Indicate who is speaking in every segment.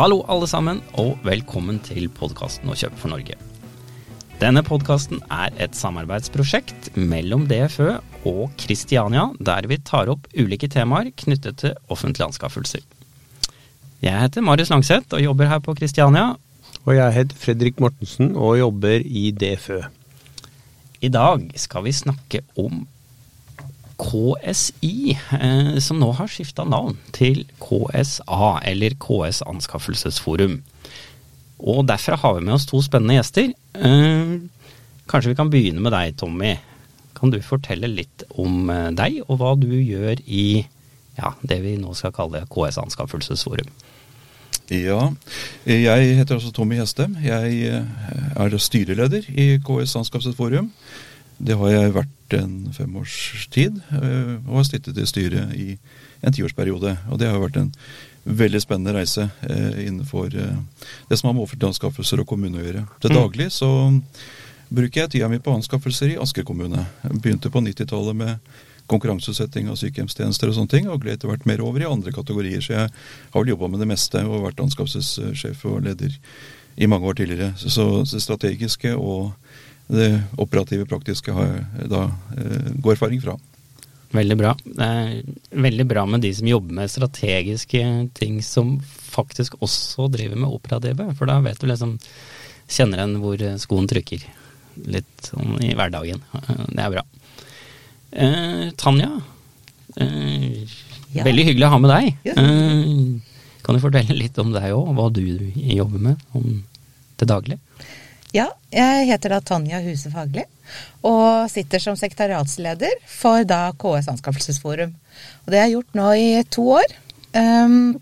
Speaker 1: Hallo alle sammen, og velkommen til podkasten Å kjøpe for Norge. Denne podkasten er et samarbeidsprosjekt mellom DFØ og Kristiania, der vi tar opp ulike temaer knyttet til offentlige anskaffelser. Jeg heter Marius Langseth og jobber her på Kristiania.
Speaker 2: Og jeg heter Fredrik Mortensen og jobber i DFØ.
Speaker 1: I dag skal vi snakke om KSI, eh, som nå har skifta navn til KSA, eller KS Anskaffelsesforum. Og derfra har vi med oss to spennende gjester. Eh, kanskje vi kan begynne med deg, Tommy. Kan du fortelle litt om eh, deg, og hva du gjør i ja, det vi nå skal kalle KS Anskaffelsesforum?
Speaker 3: Ja, jeg heter altså Tommy Hestem. Jeg er styreleder i KS Anskaffelsesforum. Det har jeg vært en femårs tid, eh, og har sittet i styret i en tiårsperiode. Og det har vært en veldig spennende reise eh, innenfor eh, det som har med offentlige anskaffelser og kommune å gjøre. Til
Speaker 1: Mm.
Speaker 3: daglig så bruker jeg tida mi på anskaffelser i Asker kommune. Jeg begynte på 90-tallet med konkurranseutsetting av sykehjemstjenester og sånne ting, og gled etter hvert mer over i andre kategorier. Så jeg har vel jobba med det meste og vært anskaffelsessjef og leder i mange år tidligere. Så det strategiske og det operative, praktiske har jeg da eh, god erfaring fra.
Speaker 1: Veldig bra. Det er veldig bra med de som jobber med strategiske ting som faktisk også driver med operative, for da vet du liksom Kjenner en hvor skoen trykker litt sånn i hverdagen. Det er bra. Eh, Tanja, eh,
Speaker 4: Ja.
Speaker 1: veldig hyggelig å ha med deg.
Speaker 4: Ja.
Speaker 1: Eh, kan du fortelle litt om deg òg, hva du jobber med om til daglig?
Speaker 4: Ja, jeg heter da Tanja Huse Fagli, og sitter som sekretariatsleder for da KS Anskaffelsesforum. Og det har jeg gjort nå i to år. Um,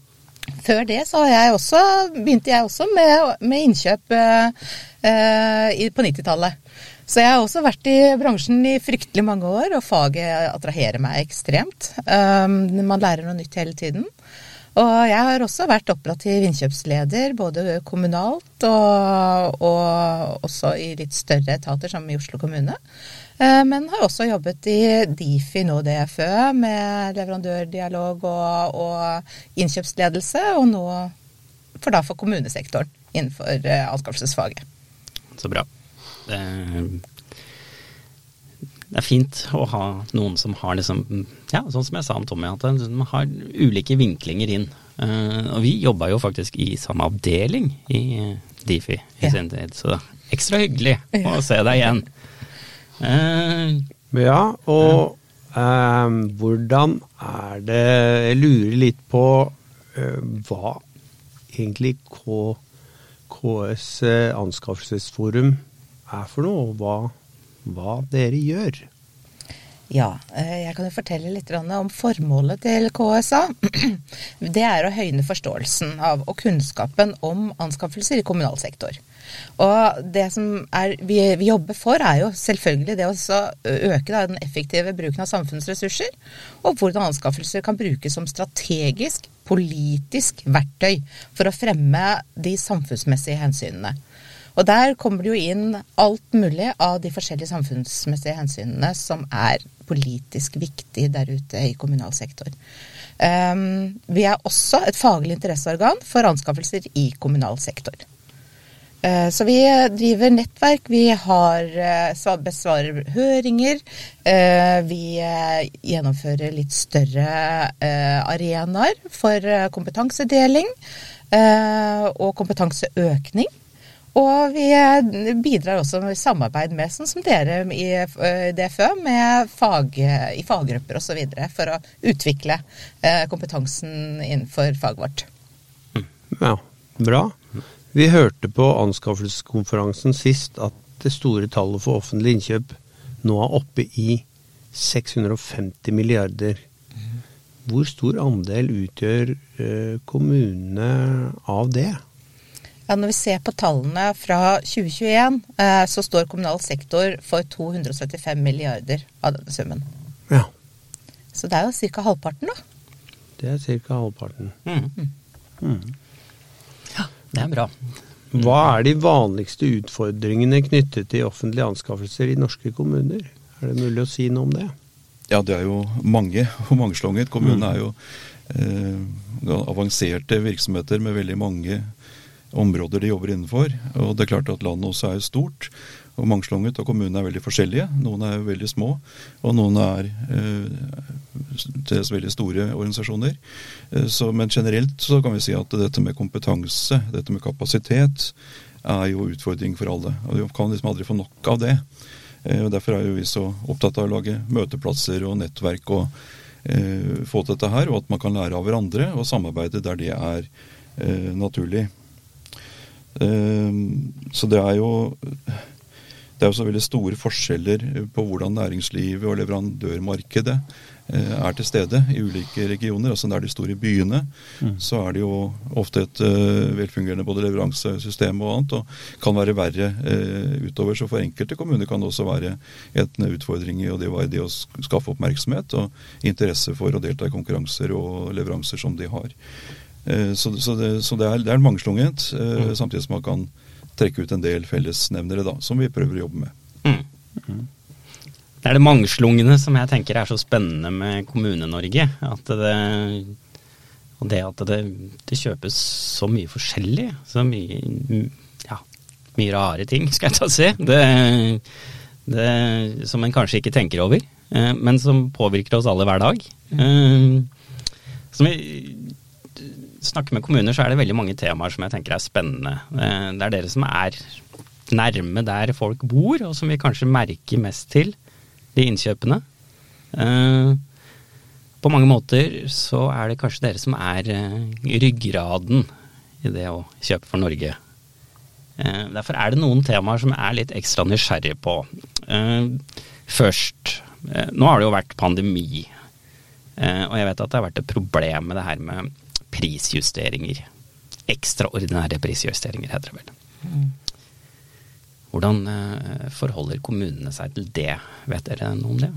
Speaker 4: før det så jeg også, begynte jeg også med, med innkjøp uh, uh, på 90-tallet. Så jeg har også vært i bransjen i fryktelig mange år, og faget attraherer meg ekstremt. Um, man lærer noe nytt hele tiden. Og jeg har også vært operativ innkjøpsleder, både kommunalt og, og også i litt større etater, som i Oslo kommune. Eh, Men har også jobbet i Difi, nå DFØ, med leverandørdialog og, og innkjøpsledelse, og nå for da for kommunesektoren innenfor eh, anskaffelsesfaget.
Speaker 1: Så bra. Det, er fint å ha noen som har liksom Ja, sånn som jeg sa om Tommy, at de har ulike vinklinger inn. Uh, og vi jobba jo faktisk i samme avdeling i eh, Difi i
Speaker 4: Ja.
Speaker 1: sin tid, så ekstra hyggelig å se deg igjen. Uh,
Speaker 2: Ja, og uh, hvordan er det Jeg lurer litt på hva egentlig K, KS Anskaffelsesforum er for noe, og hva, hva dere gjør.
Speaker 4: Ja, eh, jeg kan jo fortelle litt om formålet til KSA. Det er å høyne forståelsen av og kunnskapen om anskaffelser i kommunal sektor. Og det som er, vi, vi jobber for, er jo selvfølgelig det å øke da, den effektive bruken av samfunnsressurser, og hvordan anskaffelser kan brukes som strategisk, politisk verktøy for å fremme de samfunnsmessige hensynene. Og der kommer det jo inn alt mulig av de forskjellige samfunnsmessige hensynene som er politisk viktig der ute i kommunal sektor. Um, vi er også et faglig interesseorgan for anskaffelser i kommunal sektor. Uh, så vi driver nettverk, vi har uh, besvarer høringer. uh, vi gjennomfører litt større arenaer for kompetansedeling og kompetanseøkning. Og vi eh, bidrar også med samarbeid med, sånn som dere i eh, DFØ, med fag, i faggrupper osv. for å utvikle eh, kompetansen innenfor faget vårt.
Speaker 2: Ja, bra. Vi hørte på anskaffelseskonferansen sist at det store tallet for offentlig innkjøp nå er oppe i 650 milliarder. Hvor stor andel utgjør kommunene av det?
Speaker 4: Ja, når vi ser på tallene fra 2021, eh, så står kommunal sektor for 275 milliarder av denne summen.
Speaker 2: Ja,
Speaker 4: Så det er jo ca. halvparten, da.
Speaker 2: det er ca. halvparten.
Speaker 1: mm.
Speaker 2: Mm.
Speaker 1: Ja, det er bra.
Speaker 2: Hva er de vanligste utfordringene knyttet til offentlige anskaffelser i norske kommuner? Er det mulig å si noe om det?
Speaker 3: Ja, det er jo mange og mangslunget. Kommunene er jo eh, avanserte virksomheter med veldig mange områder de jobber innenfor. Og det er klart at landet også er stort og mangslunget, og kommunene er veldig forskjellige. Noen er veldig små, og noen er eh, til veldig store organisasjoner. Eh, så, men generelt så kan vi si at dette med kompetanse, dette med kapasitet, er jo utfordring for alle. Og Vi kan liksom aldri få nok av det. Eh, og Derfor er jo vi så opptatt av å lage møteplasser og nettverk og eh, få til dette her, og at man kan lære av hverandre og samarbeide der det er naturlig. Eh, så det er jo det er også veldig store forskjeller på hvordan næringslivet og leverandørmarkedet eh, er til stede i ulike regioner. altså Der de store byene, mm. så er det jo ofte et uh, velfungerende både leveransesystem og annet, og kan være verre uh, utover. Så for enkelte kommuner kan det også være en utfordring i det, det å skaffe oppmerksomhet og interesse for å delta i konkurranser og leveranser som de har. Uh, så, så, det, så det, er, det er mangslungent, mm. samtidig som man kan trekke ut en del fellesnevnere da, som vi prøver å jobbe med. Mm.
Speaker 1: Det er det mangslungne som jeg tenker er så spennende med Kommune-Norge. At det, og det at det, det, kjøpes så mye forskjellig. Så mye, ja, mye rare ting, skal jeg ta og si. Det, det, som en kanskje ikke tenker over, eh, men som påvirker oss alle hver dag. Mm. Som vi snakker med kommuner, så er det veldig mange temaer som jeg tenker er spennende. Eh, det er dere som er nærme der folk bor, og som vi kanskje merker mest til, de innkjøpene. Eh, på mange måter så er det kanskje dere som er eh, ryggraden i det å kjøpe for Norge. Derfor er det noen temaer som jeg er litt ekstra nysgjerrig på. Først, nå har det jo vært pandemi, og jeg vet at det har vært et problem med det her med prisjusteringer. Ekstraordinære prisjusteringer, heter det vel. Mm. Hvordan eh, forholder kommunene seg til det? Vet dere noe om det?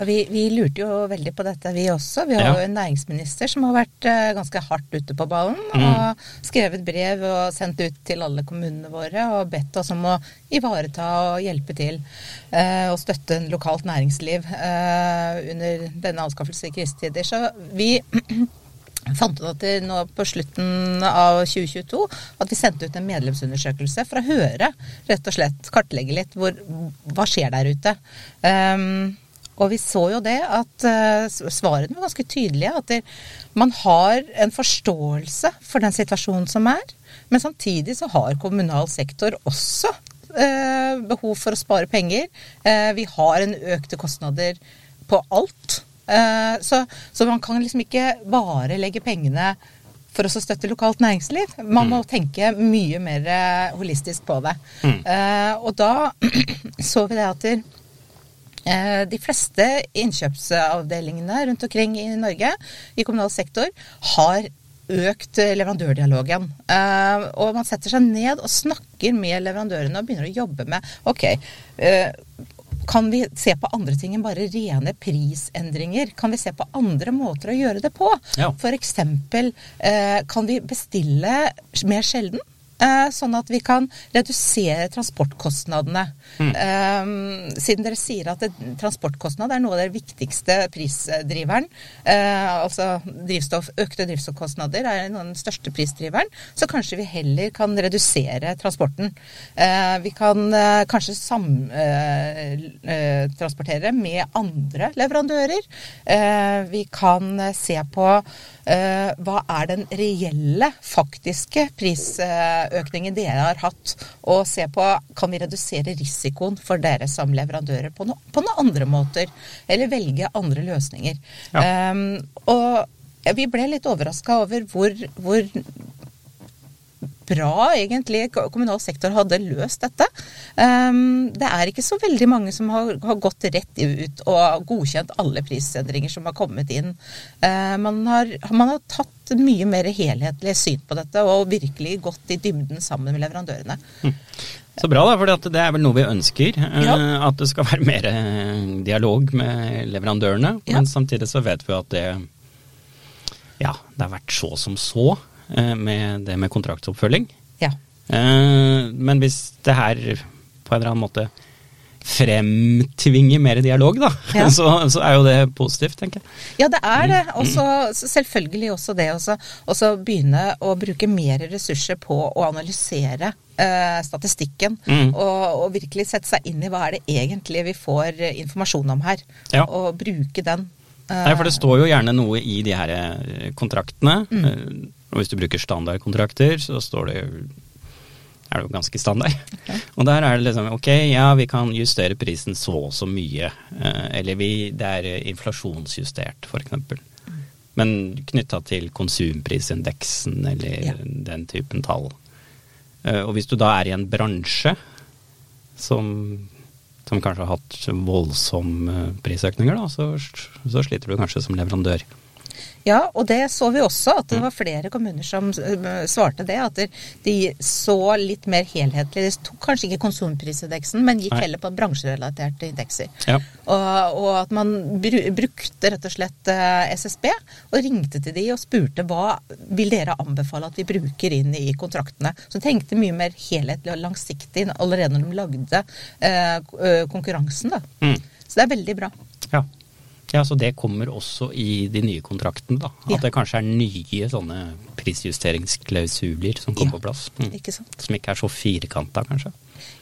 Speaker 4: Vi, vi, lurte jo veldig på dette, vi også. Vi har ja. jo en næringsminister som har vært uh, ganske hardt ute på ballen. Mm. Og skrevet brev og sendt ut til alle kommunene våre og bedt oss om å ivareta og hjelpe til. Uh, og støtte en lokalt næringsliv under denne anskaffelsen i krisetider. Så vi fant ut at det nå på slutten av 2022 at vi sendte ut en medlemsundersøkelse for å høre, rett og slett kartlegge litt hvor, hva skjer der ute. Um, og vi så jo det at uh, svarene var ganske tydelige. At det, man har en forståelse for den situasjonen som er. Men samtidig så har kommunal sektor også uh, behov for å spare penger. Uh, vi har en økte kostnader på alt. Eh, så, så, man kan liksom ikke bare legge pengene for å støtte lokalt næringsliv. Man må mm. tenke mye mer eh, holistisk på det. Mm. Uh, og da så vi det at de fleste innkjøpsavdelingene rundt omkring i Norge i kommunal sektor har økt leverandørdialogen. Uh, og man setter seg ned og snakker med leverandørene og begynner å jobbe med ok, kan vi se på andre ting enn bare rene prisendringer? Kan vi se på andre måter å gjøre det på? Ja. F.eks. Eh, kan vi bestille mer sjelden? Eh, sånn at vi kan redusere transportkostnadene. Mm. Um, siden dere sier at transportkostnad er noe av det viktigste prisdriveren, uh, altså drivstoff, økte drivstoffkostnader er noe av den største prisdriveren, så kanskje vi heller kan redusere transporten. Uh, vi kan kanskje samtransportere med andre leverandører. vi kan se på Eh, hva er den reelle, faktiske prisøkningen dere har hatt? Og se på kan vi redusere risikoen for dere som leverandører på, no, på noen andre måter? Eller velge andre løsninger. Ja. Um, og vi ble litt overraska over hvor, hvor bra egentlig kommunal sektor hadde løst dette. Um, det er ikke så veldig mange som har, gått rett ut og godkjent alle prisendringer som har kommet inn. Uh, man, har, man, har, tatt mye mer helhetlig syn på dette og virkelig gått i dybden sammen med leverandørene. Mm.
Speaker 1: Så bra, da, for det er vel noe vi ønsker. Eh, ja. At det skal være mer eh, dialog med leverandørene. Ja. Men samtidig så vet vi at det ja, det har vært så som så. Eh, med det med kontraktsoppfølging. Ja. Eh, men hvis det her på en eller annen måte fremtvinge mer dialog, da,
Speaker 4: Ja.
Speaker 1: så, så er jo det positivt, tenker jeg.
Speaker 4: Ja, det er det. Og selvfølgelig også det å begynne å bruke mer ressurser på å analysere eh, statistikken.
Speaker 1: Mm.
Speaker 4: Og, og virkelig sette seg inn i hva er det egentlig vi får informasjon om her.
Speaker 1: Ja.
Speaker 4: Og bruke den. eh,
Speaker 1: Nei, for det står jo gjerne noe i de her kontraktene.
Speaker 4: Mm.
Speaker 1: Og hvis du bruker standardkontrakter, så står det er det jo ganske standard. Og der er det liksom ok, ja vi kan justere prisen så og så mye. eh, Eller vi, det er inflasjonsjustert, f.eks. Men knytta til konsumprisindeksen eller
Speaker 4: Ja.
Speaker 1: den typen tall. Eh, Og hvis du da er i en bransje som, som kanskje har hatt voldsomme prisøkninger, da, så, så sliter du kanskje som leverandør.
Speaker 4: Ja, og det så vi også, at det var flere kommuner som eh, svarte det. At de så litt mer helhetlig. De tok kanskje ikke konsumprisindeksen, men gikk
Speaker 1: Nei.
Speaker 4: heller på bransjerelaterte indekser.
Speaker 1: Ja.
Speaker 4: Og, og at man bru, brukte rett og slett eh, SSB og ringte til de og spurte hva vil dere anbefale at vi bruker inn i kontraktene. Så tenkte mye mer helhetlig og langsiktig allerede når de lagde eh, eh, konkurransen. Da.
Speaker 1: Mm.
Speaker 4: Så det er veldig bra.
Speaker 1: Ja. Ja, så det kommer også i de nye kontraktene, da. At
Speaker 4: Ja.
Speaker 1: det kanskje er nye sånne prisjusteringsklausuler som kommer
Speaker 4: Ja,
Speaker 1: på plass. Mm.
Speaker 4: Ikke sant?
Speaker 1: Som ikke er så firkanta, kanskje.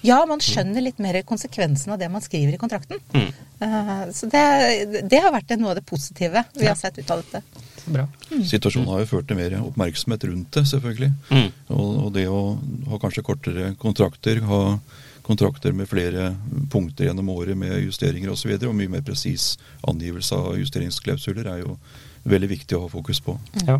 Speaker 4: Ja, man skjønner litt mer konsekvensen av det man skriver i kontrakten.
Speaker 1: Mm.
Speaker 4: Uh, så det, det har vært noe av det positive vi
Speaker 1: Ja.
Speaker 4: har sett ut av dette.
Speaker 1: Bra. Mm.
Speaker 3: Situasjonen har jo ført til mer oppmerksomhet rundt det, selvfølgelig.
Speaker 1: Mm.
Speaker 3: Og, og det å ha kanskje kortere kontrakter, ha kontrakter med flere punkter gjennom året med justeringer osv., og, så videre, og mye mer presis angivelse av justeringsklausuler, er jo veldig viktig å ha fokus på.
Speaker 1: Ja.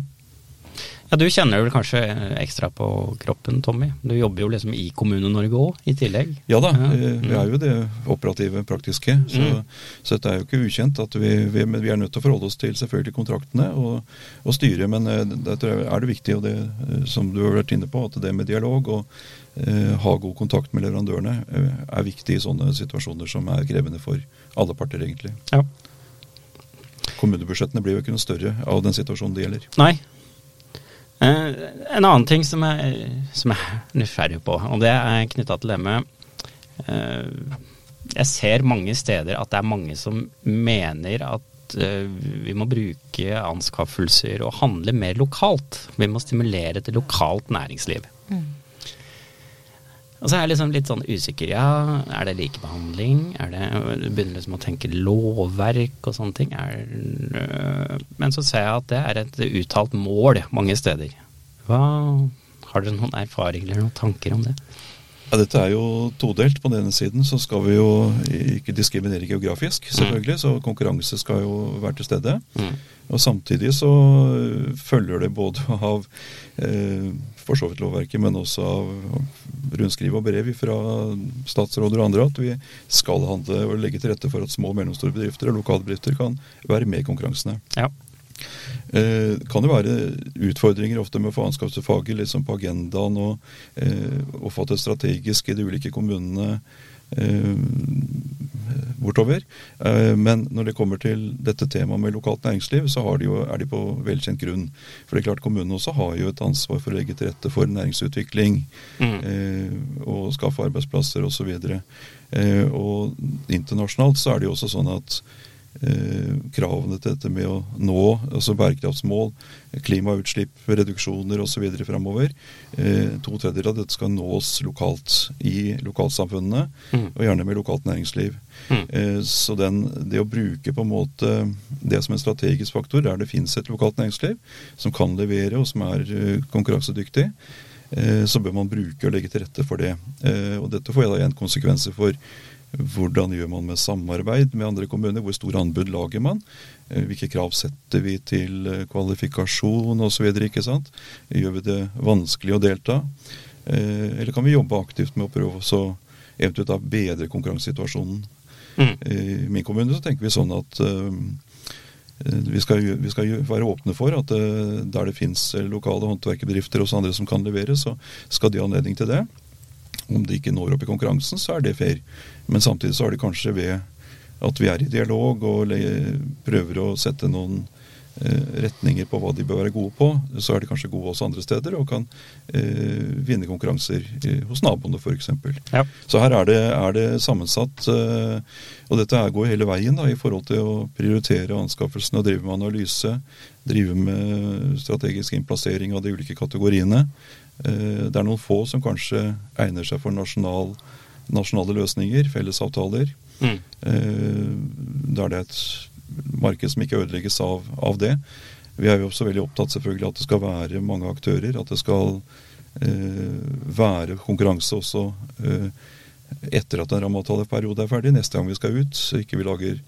Speaker 1: Ja, du kjenner vel kanskje ekstra på kroppen, Tommy. Du jobber jo liksom i Kommune-Norge òg, i tillegg.
Speaker 3: Ja da,
Speaker 1: Ja.
Speaker 3: eh, vi er jo det operative, praktiske. Så,
Speaker 1: Mm.
Speaker 3: så dette er jo ikke ukjent. at vi, vi, vi er nødt til å forholde oss til selvfølgelig kontraktene og, og styre. Men det der tror jeg er det viktig, og det eh, som du har vært inne på, at det med dialog og eh, ha god kontakt med leverandørene eh, er viktig i sånne situasjoner som er krevende for alle parter, egentlig.
Speaker 1: Ja.
Speaker 3: Kommunebudsjettene blir jo ikke noe større av den situasjonen det gjelder.
Speaker 1: Nei. Eh, en annen ting som jeg, som jeg er nysgjerrig på, og det er knytta til det med eh, Jeg ser mange steder at det er mange som mener at eh, vi må bruke anskaffelser og handle mer lokalt. Vi må stimulere til lokalt næringsliv. Og så er jeg liksom litt sånn usikker. Ja, er det likebehandling? Er det, du begynner liksom å tenke lovverk og sånne ting. Er, øh, men så ser jeg at det er et uttalt mål mange steder. Hva, har dere noen erfaringer eller noen tanker om det?
Speaker 3: Ja, Dette er jo todelt. På den ene siden så skal vi jo ikke diskriminere geografisk, selvfølgelig. Så konkurranse skal jo være til stede.
Speaker 1: Mm.
Speaker 3: Og samtidig så øh, følger det både av eh, for så vidt lovverket, men også av rundskriv og brev fra statsråder og andre at vi skal handle og legge til rette for at små og mellomstore bedrifter og lokale bedrifter kan være med i konkurransene.
Speaker 1: Ja.
Speaker 3: Eh, kan det være utfordringer ofte med å få anskaffelsesfaget liksom på agendaen og, eh, oppfatte strategisk i de ulike kommunene eh, bortover. Eh, men når det kommer til dette temaet med lokalt næringsliv, så har de jo, er de på velkjent grunn. For det er klart kommunene også har jo et ansvar for å legge til rette for næringsutvikling
Speaker 1: Mm.
Speaker 3: eh, og skaffe arbeidsplasser osv. Eh, og internasjonalt så er det jo også sånn at kravene til dette med å nå altså bærekraftsmål, klimautslipp, reduksjoner osv. framover. Eh, to tredjedeler av dette skal nås lokalt i lokalsamfunnene,
Speaker 1: Mm.
Speaker 3: og gjerne med lokalt næringsliv.
Speaker 1: Mm.
Speaker 3: Eh, så den, det å bruke på en måte det som en strategisk faktor, der det finnes et lokalt næringsliv som kan levere og som er eh, konkurransedyktig, eh, så bør man bruke og legge til rette for det. Eh, og dette får da igjen konsekvenser for hvordan gjør man med samarbeid med andre kommuner? Hvor store anbud lager man? Eh, Hvilke krav setter vi til eh, kvalifikasjon osv.? Gjør vi det vanskelig å delta? Eh, Eller kan vi jobbe aktivt med å prøve å eventuelt da bedre konkurransesituasjonen?
Speaker 1: Mm.
Speaker 3: I min kommune så tenker vi sånn at vi skal, vi skal være åpne for at der det fins lokale håndverkerbedrifter og også andre som kan levere, så skal de ha anledning til det. Om de ikke når opp i konkurransen, så er det fair. Men samtidig så er det kanskje ved at vi er i dialog og prøver å sette noen eh, retninger på hva de bør være gode på, så er de kanskje gode også andre steder og kan eh, vinne konkurranser eh, hos naboene f.eks.
Speaker 1: Ja.
Speaker 3: Så her er det, er det sammensatt. Eh, og dette går hele veien da, i forhold til å prioritere anskaffelsen og drive med analyse. Drive med strategisk innplassering av de ulike kategoriene. Eh, det er noen få som kanskje egner seg for nasjonal, nasjonale løsninger, fellesavtaler.
Speaker 1: Mm.
Speaker 3: Eh, Da er det et marked som ikke ødelegges av, av det. Vi er jo også veldig opptatt selvfølgelig at det skal være mange aktører. At det skal eh, være konkurranse også eh, etter at en rammeavtaleperiode er ferdig. Neste gang vi skal ut, så ikke vi lager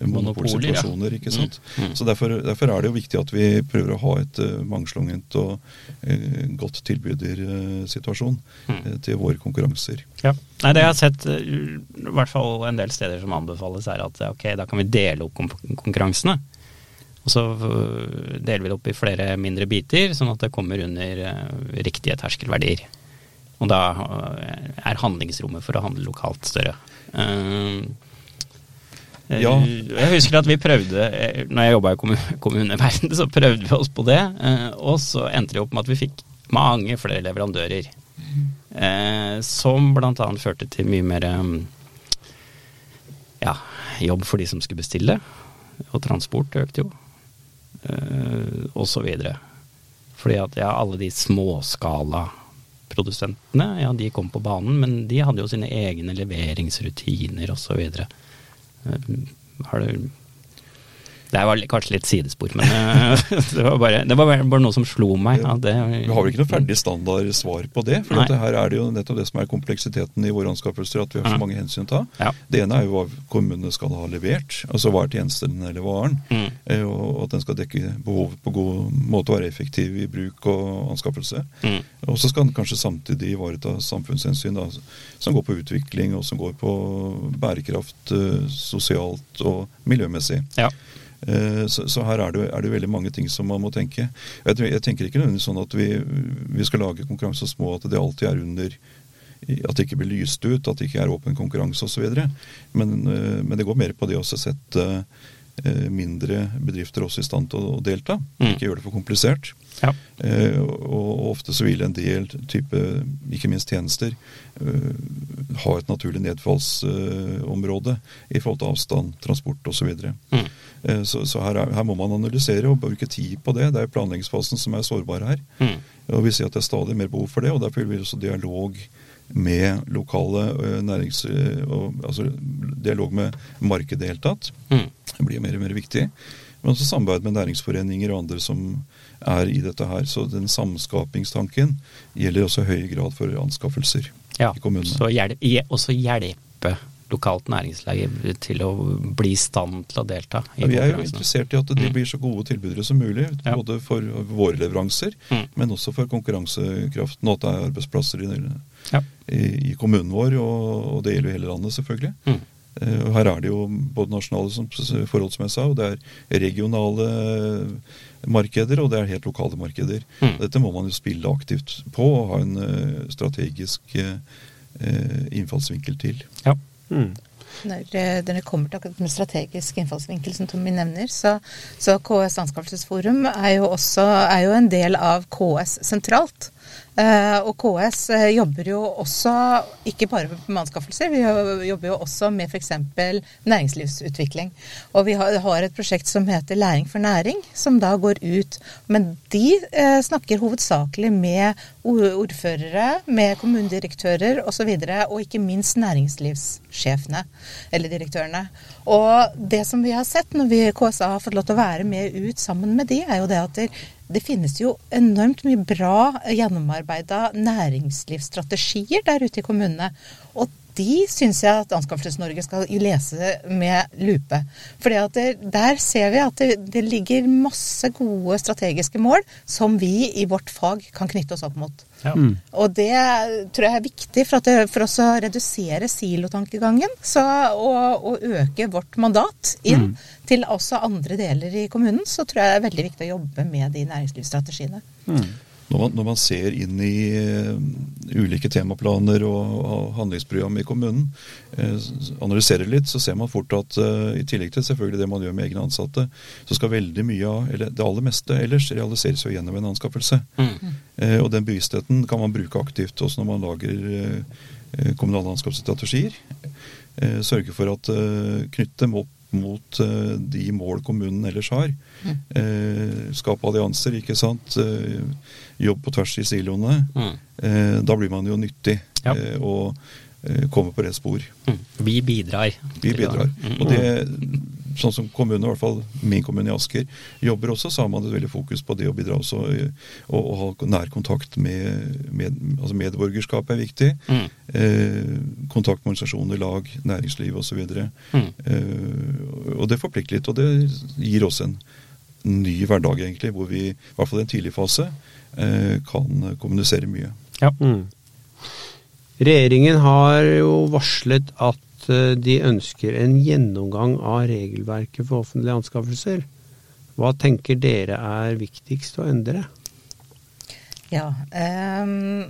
Speaker 1: ja.
Speaker 3: monopolsituasjoner. ikke sant?
Speaker 1: Mm, mm.
Speaker 3: Så derfor, derfor er det jo viktig at vi prøver å ha et uh, mangslungent og uh, godt tilbydersituasjon
Speaker 1: Mm.
Speaker 3: eh, til våre konkurranser.
Speaker 1: Ja. Nei, det jeg har sett, i hvert fall en del steder som anbefales, er at ok, da kan vi dele opp konkurransene. Og så deler vi det opp i flere mindre biter, sånn at det kommer under riktige terskelverdier. Og da er handlingsrommet for å handle lokalt større. Uh,
Speaker 3: Ja.
Speaker 1: Jeg husker at vi prøvde, eh, når jeg jobba i kommu- kommuneverden, så prøvde vi oss på det. eh, Og så endte det opp med at vi fikk mange flere leverandører. Eh, som bl.a. førte til mye mer eh, ja, jobb for de som skulle bestille. Og transport økte jo. Eh, og så videre. Fordi at ja, alle de småskala-produsentene, ja, de kom på banen, men de hadde jo sine egne leveringsrutiner og så. Eh, Har du Det var kanskje litt sidespor, men eh, det var bare, det var bare noe som slo meg. Ja, det,
Speaker 3: Vi har vel ikke noe ferdig standard svar på det. For her er det jo nettopp det som er kompleksiteten i våre anskaffelser, at vi har så mange hensyn å ta.
Speaker 1: Ja.
Speaker 3: Det ene er jo hva kommunene skal ha levert, altså hva er tjenesten eller varen.
Speaker 1: Mm.
Speaker 3: eh, Og at den skal dekke behovet på god måte og være effektiv i bruk og anskaffelse.
Speaker 1: Mm.
Speaker 3: Og så skal den kanskje samtidig ivareta samfunnshensyn da, som går på utvikling, og som går på bærekraft eh, sosialt og miljømessig.
Speaker 1: Ja.
Speaker 3: Eh, Så, så her er det, er det veldig mange ting som man må tenke. Jeg, jeg tenker ikke nødvendigvis sånn at vi, vi skal lage konkurranse så små at det alltid er under At det ikke blir lyst ut, at det ikke er åpen konkurranse osv. Men, eh, men det går mer på det å sette eh, mindre bedrifter også i stand til å delta.
Speaker 1: Mm.
Speaker 3: Ikke gjøre det for komplisert.
Speaker 1: Ja.
Speaker 3: Eh, og ofte så vil en del type, ikke minst tjenester, eh, ha et naturlig nedfallsområde i forhold til avstand, transport osv. Så,
Speaker 1: Mm.
Speaker 3: eh, så, så her, er, her må man analysere og bruke tid på det. Det er planleggingsfasen som er sårbar her.
Speaker 1: Mm.
Speaker 3: Og vi ser at det er stadig mer behov for det, og derfor vil vi også dialog med lokale eh, nærings... eh, og, altså dialog med markedet i det hele tatt.
Speaker 1: Mm.
Speaker 3: Det blir mer og mer viktig. Men også samarbeid med næringsforeninger og andre som er i dette her. Så den samskapingstanken gjelder også i høy grad for anskaffelser
Speaker 1: Ja,
Speaker 3: i kommunene.
Speaker 1: så hjelp, je- også hjelpe lokalt næringsliv til å bli i stand til å delta i
Speaker 3: Ja, vi er jo interessert i at de
Speaker 1: Mm.
Speaker 3: blir så gode tilbydere som mulig.
Speaker 1: Ja.
Speaker 3: Både for våre leveranser,
Speaker 1: Mm.
Speaker 3: men også for konkurransekraften. Og at det er arbeidsplasser i,
Speaker 1: Ja.
Speaker 3: i, i kommunen vår, og, og det gjelder jo hele landet, selvfølgelig.
Speaker 1: Mm.
Speaker 3: Eh, Her er det jo både nasjonale forhold, som jeg sa, og det er regionale markeder, og det er helt lokale markeder.
Speaker 1: Mm.
Speaker 3: Dette må man jo spille aktivt på og ha en eh, strategisk eh, eh, innfallsvinkel til.
Speaker 1: Ja.
Speaker 2: Mm.
Speaker 4: Når eh, når det kommer til akkurat den strategisk innfallsvinkel, som Tommy nevner, så, så KS Anskaffelsesforum er jo også er jo en del av KS sentralt. Eh, og KS eh, jobber jo også ikke bare med anskaffelser, vi jobber jo også med f.eks. næringslivsutvikling. Og vi har, har et prosjekt som heter Læring for næring, som da går ut Men de eh, snakker hovedsakelig med ordførere, med kommunedirektører osv., og, så videre, og ikke minst næringslivssjefene, eller direktørene. Og det som vi har sett når vi KSA har fått lov til å være med ut sammen med de, er jo det at det, finnes jo enormt mye bra gjennomarbeida næringslivsstrategier der ute i kommunene. Og de syns jeg at Anskaffelses-Norge skal lese med lupe. For der ser vi at det, det ligger masse gode strategiske mål som vi i vårt fag kan knytte oss opp mot.
Speaker 1: Ja.
Speaker 4: Og det tror jeg er viktig for, at det, for oss å redusere silotankegangen så, og, og øke vårt mandat inn til også andre deler i kommunen. Så tror jeg det er veldig viktig å jobbe med de næringslivsstrategiene.
Speaker 3: Når man, når man, ser inn i uh, ulike temaplaner og, og handlingsprogram i kommunen, eh, analyserer litt, så ser man fort at eh, i tillegg til selvfølgelig det man gjør med egne ansatte, så skal veldig mye av, eller det aller meste ellers, realiseres jo gjennom en anskaffelse. Mm. og den bevisstheten kan man bruke aktivt også når man lager kommunale anskaffelsesstrategier. sørge for at knytte dem opp mot uh, de mål kommunen ellers har. Mm. Uh, skape allianser, ikke sant. Uh, jobb på tvers i siloene. Mm. da blir man jo nyttig. Ja. og kommer på rett spor.
Speaker 1: Mm. Vi bidrar.
Speaker 3: Vi bidrar. Mm. Og det, sånn som kommunen, i hvert fall min kommune i Asker, jobber også, så har man et veldig fokus på det å bidra også. Og, og ha nær kontakt med, med altså Medborgerskap er viktig. Mm. Eh, kontakt med organisasjoner, lag, næringsliv osv. Mm. Eh, og det forplikter litt, og det gir oss en ny hverdag, egentlig, hvor vi, i hvert fall i en tidlig fase, eh, kan kommunisere mye.
Speaker 2: Ja. Mm. Regjeringen har jo varslet at Eh, de ønsker en gjennomgang av regelverket for offentlige anskaffelser. Hva tenker dere er viktigst å endre?
Speaker 4: Ja, um,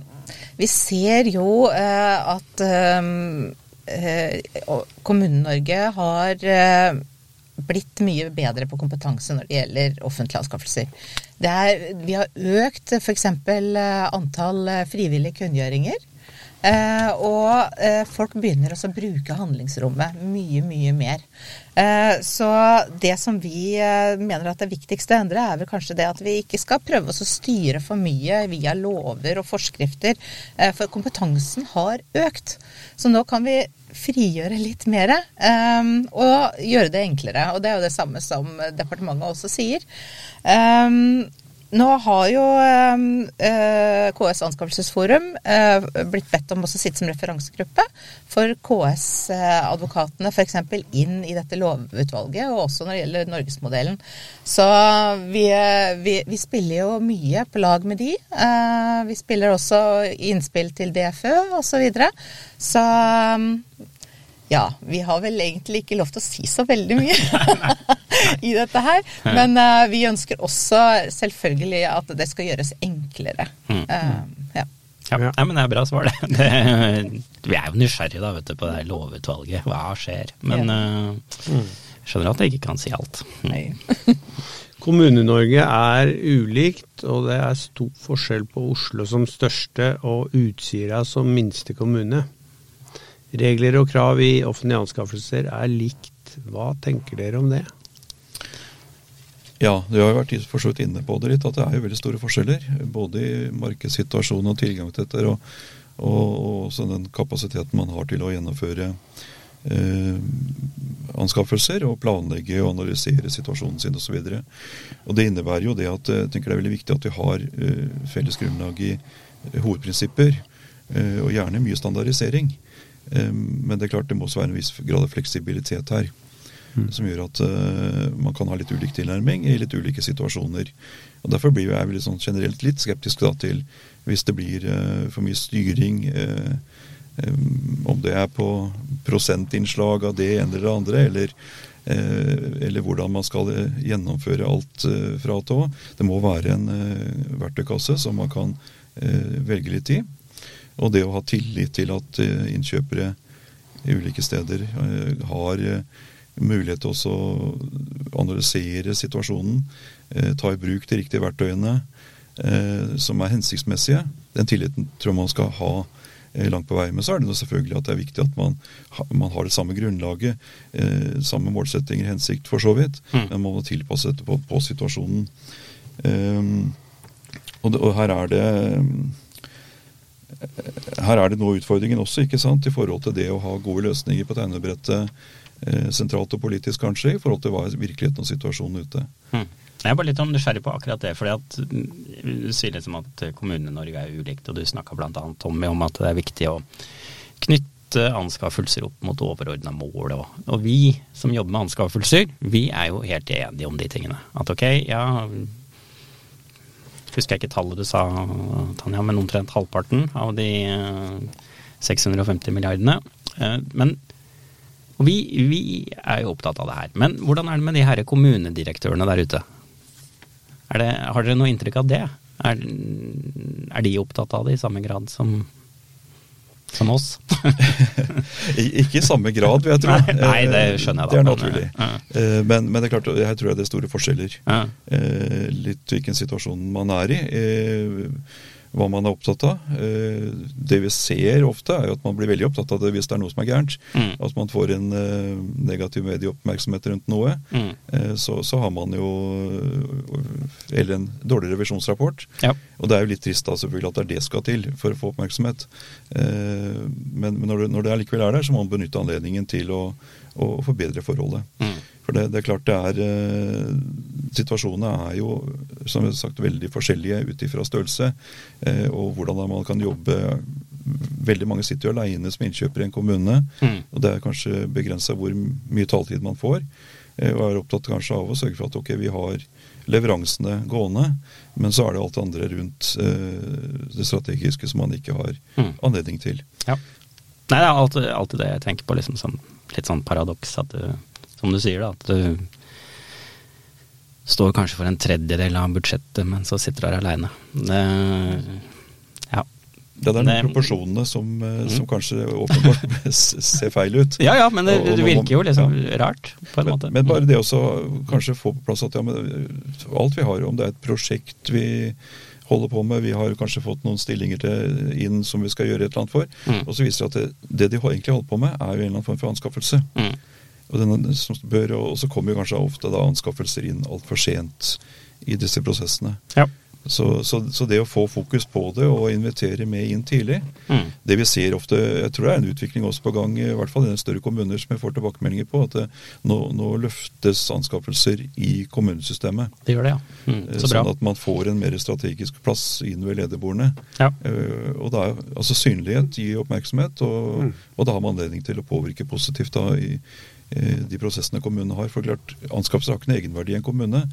Speaker 4: vi ser jo uh, at um, uh, Kommune-Norge har uh, blitt mye bedre på kompetanse når det gjelder offentlige anskaffelser. Er, vi har økt f.eks. antall frivillige kunngjøringer. Eh, og eh, folk begynner også å bruke handlingsrommet mye, mye mer. Eh, så det som vi eh, mener at er viktigst å endre, er vel kanskje det at vi ikke skal prøve oss å styre for mye via lover og forskrifter. Eh, for kompetansen har økt. Så nå kan vi frigjøre litt mer eh, og gjøre det enklere. Og det er jo det samme som departementet også sier. Um, nå har jo eh, KS Anskaffelsesforum eh, blitt bedt om å sitte som referansegruppe for KS-advokatene f.eks. inn i dette lovutvalget, og også når det gjelder norgesmodellen. Så vi, vi, vi, spiller jo mye på lag med de. Eh, vi spiller også innspill til DFØ osv. Så, videre. så ja, vi har vel egentlig ikke lov til å si så veldig mye i dette her. Men uh, vi ønsker også selvfølgelig at det skal gjøres enklere. Mm. Uh,
Speaker 1: ja. Ja, Nei, men det er bra svar, det. det. Vi er jo nysgjerrige da, vet du, på det her lovutvalget. Hva skjer? Men uh, skjønner at jeg ikke kan si alt. Nei.
Speaker 2: Kommune-Norge er ulikt, og det er stor forskjell på Oslo som største og Utsira som minste kommune. Regler og krav i offentlige anskaffelser er likt. Hva tenker dere om det?
Speaker 3: Ja, du har jo vært for så vidt inne på det litt, at det er jo veldig store forskjeller. Både i markedssituasjonen og tilgang til dette, og, og også den kapasiteten man har til å gjennomføre eh, anskaffelser og planlegge og analysere situasjonen sin osv. Det innebærer jo det at jeg tenker det er veldig viktig at vi har eh, felles grunnlag i hovedprinsipper, eh, og gjerne mye standardisering. Men det er klart det må også være en viss grad av fleksibilitet her. Mm. Som gjør at uh, man kan ha litt ulik tilnærming i litt ulike situasjoner. Og Derfor blir jeg litt sånn generelt litt skeptisk da, til hvis det blir uh, for mye styring. Uh, um, om det er på prosentinnslag av det ene eller det andre, eller, eller hvordan man skal gjennomføre alt fra og til Det må være en verktøykasse som man kan velge litt i. Og det å ha tillit til at innkjøpere i ulike steder eh, har eh, mulighet til å analysere situasjonen, ta i bruk de riktige verktøyene som er hensiktsmessige. Den tilliten tror jeg man skal ha langt på vei. Men så er det selvfølgelig at det er viktig at man, man har det samme grunnlaget, samme målsettinger, hensikt, for så vidt. Mm. Men man må tilpasse dette på, på situasjonen. og, det, og, her er det her er det nå utfordringen også, ikke sant, i forhold til det å ha gode løsninger på tegnebrettet eh, sentralt og politisk, kanskje, i forhold til hva er virkeligheten og situasjonen ute.
Speaker 1: Hmm. Jeg er bare litt nysgjerrig på akkurat det. fordi at Du sier liksom at Kommune-Norge er ulikt, og du snakka bl.a. Tommy om at det er viktig å knytte anskaffelser opp mot overordna mål. Og, og vi som jobber med anskaffelser, vi er jo helt enige om de tingene. At ok, ja husker jeg ikke tallet du sa, Tanja, men omtrent halvparten av de 650 eh, milliardene. Men og vi, vi, er jo opptatt av det her. Men hvordan er det med de her kommunedirektørene der ute? Det, har dere noe inntrykk av det? Er, er de opptatt av det i samme grad som, som oss?
Speaker 3: Ikke i samme grad, vil jeg tro.
Speaker 1: Nei, nei, det skjønner jeg da,
Speaker 3: Det er naturlig. Eh, Men, men det er klart, her tror jeg det er store forskjeller. Eh, Litt hvilken situasjon man er i. Hva man er opptatt av. Eh, Det vi ser ofte, er jo at man blir veldig opptatt av det hvis det er noe som er gærent.
Speaker 1: Mm.
Speaker 3: At man får en eh, negativ medieoppmerksomhet rundt noe.
Speaker 1: Mm.
Speaker 3: Eh, Så, så har man jo Eller en dårlig revisjonsrapport.
Speaker 1: Ja.
Speaker 3: Og det er jo litt trist da selvfølgelig at det er det skal til for å få oppmerksomhet. Men, men når, det, når det allikevel er der, så må man benytte anledningen til å, å forbedre forholdet.
Speaker 1: Mm.
Speaker 3: For det, det er klart det er eh, Situasjonene er jo som jeg har sagt, veldig forskjellige ut ifra størrelse. eh, og hvordan man kan jobbe Veldig mange sitter jo aleine som innkjøper i en kommune.
Speaker 1: Mm.
Speaker 3: Og det er kanskje begrensa hvor mye taletid man får. eh, og er opptatt kanskje av å sørge for at ok, vi har leveransene gående, men så er det alt det andre rundt det strategiske som man ikke har
Speaker 1: Mm.
Speaker 3: anledning til.
Speaker 1: Ja. Nei, det er alltid, alltid det jeg tenker på, liksom sånn, litt sånn paradoks. At du, som du sier, da, at du står kanskje for en tredjedel av budsjettet, men så sitter du her aleine. Ja.
Speaker 3: Det er
Speaker 1: de
Speaker 3: proporsjonene som, eh,
Speaker 1: Mm.
Speaker 3: som kanskje åpenbart ser feil ut.
Speaker 1: ja ja, men det,
Speaker 3: Og- og
Speaker 1: det virker jo liksom
Speaker 3: ja.
Speaker 1: rart, på en
Speaker 3: Men,
Speaker 1: måte.
Speaker 3: men bare det å kanskje få på plass at ja, men, alt vi har, om det er et prosjekt vi holder på med, vi har kanskje fått noen stillinger til, inn som vi skal gjøre et eller annet for,
Speaker 1: Mm.
Speaker 3: og så viser det at det, det de har- egentlig holder på med, er jo en eller annen form for anskaffelse.
Speaker 1: Mm.
Speaker 3: Og, denne, som bør, og så kommer jo kanskje ofte da anskaffelser inn altfor sent i disse prosessene.
Speaker 1: Ja.
Speaker 3: Så, så, så det å få fokus på det og invitere med inn tidlig
Speaker 1: Mm.
Speaker 3: Det vi ser ofte, jeg tror det er en utvikling også på gang, i hvert fall i den større kommuner som jeg får tilbakemeldinger på, at det, nå, nå løftes anskaffelser i kommunesystemet.
Speaker 1: Det gjør det, ja. Mm.
Speaker 3: Eh,
Speaker 1: Så bra.
Speaker 3: Sånn at man får en mer strategisk plass inn ved lederbordene.
Speaker 1: Ja.
Speaker 3: Uh, og da er altså synlighet gir oppmerksomhet, og,
Speaker 1: Mm.
Speaker 3: og da har man anledning til å påvirke positivt da i eh, de prosessene kommunene har. For klart, anskaffelser har ikke noen egenverdi i en kommune,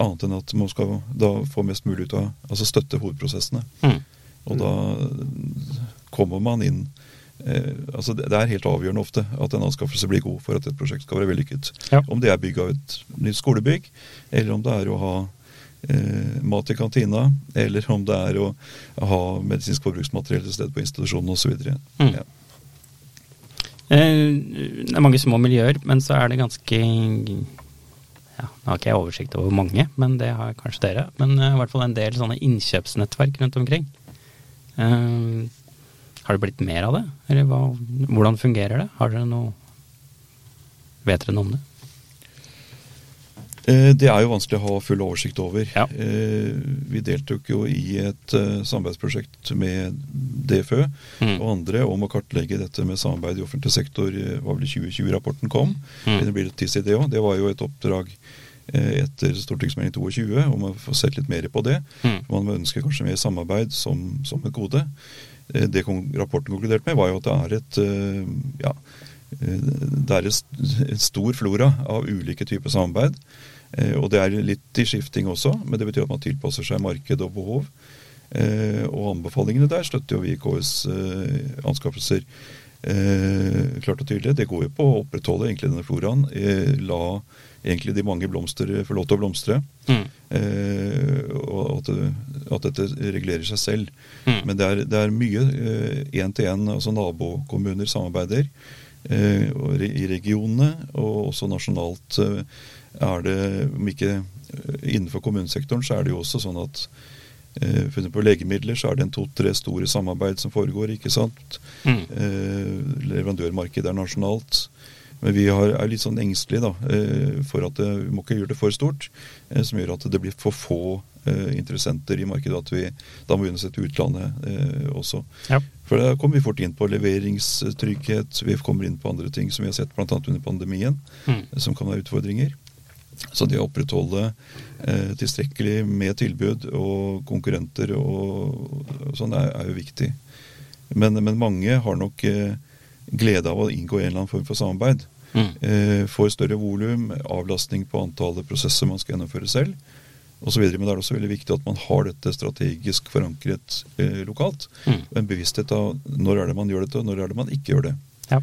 Speaker 3: annet enn at man skal da få mest mulig ut av altså støtte hovedprosessene.
Speaker 1: Mm.
Speaker 3: Og da kommer man inn eh, altså det, det er helt avgjørende ofte at en anskaffelse blir god for at et prosjekt skal være vellykket.
Speaker 1: Ja.
Speaker 3: Om det er bygg av et nytt skolebygg, eller om det er å ha eh, mat i kantina, eller om det er å ha medisinsk forbruksmateriell til stede på institusjonen osv.
Speaker 1: Mm.
Speaker 3: Ja.
Speaker 1: Eh, Det er mange små miljøer, men så er det ganske ja, Nå har ikke jeg oversikt over mange, men det har kanskje dere. Men uh, i hvert fall en del sånne innkjøpsnettverk rundt omkring. Uh, har det blitt mer av det? Eller hva, hvordan fungerer det? Har dere noe Vet dere noe om det?
Speaker 3: Eh, Det er jo vanskelig å ha full oversikt over.
Speaker 1: Ja.
Speaker 3: Eh, Vi deltok jo i et eh, samarbeidsprosjekt med DFØ
Speaker 1: Mm.
Speaker 3: og andre om å kartlegge dette med samarbeid i offentlig sektor. var vel 2020-rapporten kom.
Speaker 1: Mm.
Speaker 3: Det blir et tids det òg. Det var jo et oppdrag etter stortingsmelding 22 om å få sett litt mer på det.
Speaker 1: Mm.
Speaker 3: Man ønsker kanskje mer samarbeid som, som et gode. Det rapporten konkluderte med, var jo at det er et ja, det er en stor flora av ulike typer samarbeid. Eh, Og det er litt i skifting også, men det betyr at man tilpasser seg marked og behov. Eh, Og anbefalingene der støtter jo vi i KS eh, anskaffelser eh, klart og tydelig. Det går jo på å opprettholde egentlig denne floraen. eh, La egentlig de mange blomster få lov til å blomstre.
Speaker 1: Mm.
Speaker 3: Eh, og at, at dette regulerer seg selv.
Speaker 1: Mm.
Speaker 3: Men det er, det er mye én-til-én, altså nabokommuner samarbeider. Eh, I regionene og også nasjonalt eh, er det, om ikke eh, innenfor kommunesektoren, så er det jo også sånn at funnet på legemidler så er det en to-tre store samarbeid som foregår, ikke sant.
Speaker 1: Mm.
Speaker 3: Leverandørmarkedet er nasjonalt. Men vi har, er litt sånn engstelige da, eh, for at vi må ikke gjøre det for stort, eh, som gjør at det blir for få eh, interessenter i markedet. at vi Da må sette utlandet eh, også.
Speaker 1: Ja.
Speaker 3: For da kommer vi fort inn på leveringstrygghet, vi kommer inn på andre ting som vi har sett bl.a. under pandemien,
Speaker 1: Mm.
Speaker 3: eh, som kan være utfordringer. Så det å opprettholde eh, tilstrekkelig med tilbud og konkurrenter og, og sånn er, er jo viktig. Men, men mange har nok eh, glede av å inngå i en eller annen form for samarbeid.
Speaker 1: Mm.
Speaker 3: Eh, får større volum, avlastning på antallet prosesser man skal gjennomføre selv osv. Men det er også veldig viktig at man har dette strategisk forankret eh, lokalt.
Speaker 1: Mm.
Speaker 3: En bevissthet av når er det man gjør dette, og når er det man ikke gjør det.
Speaker 1: Ja.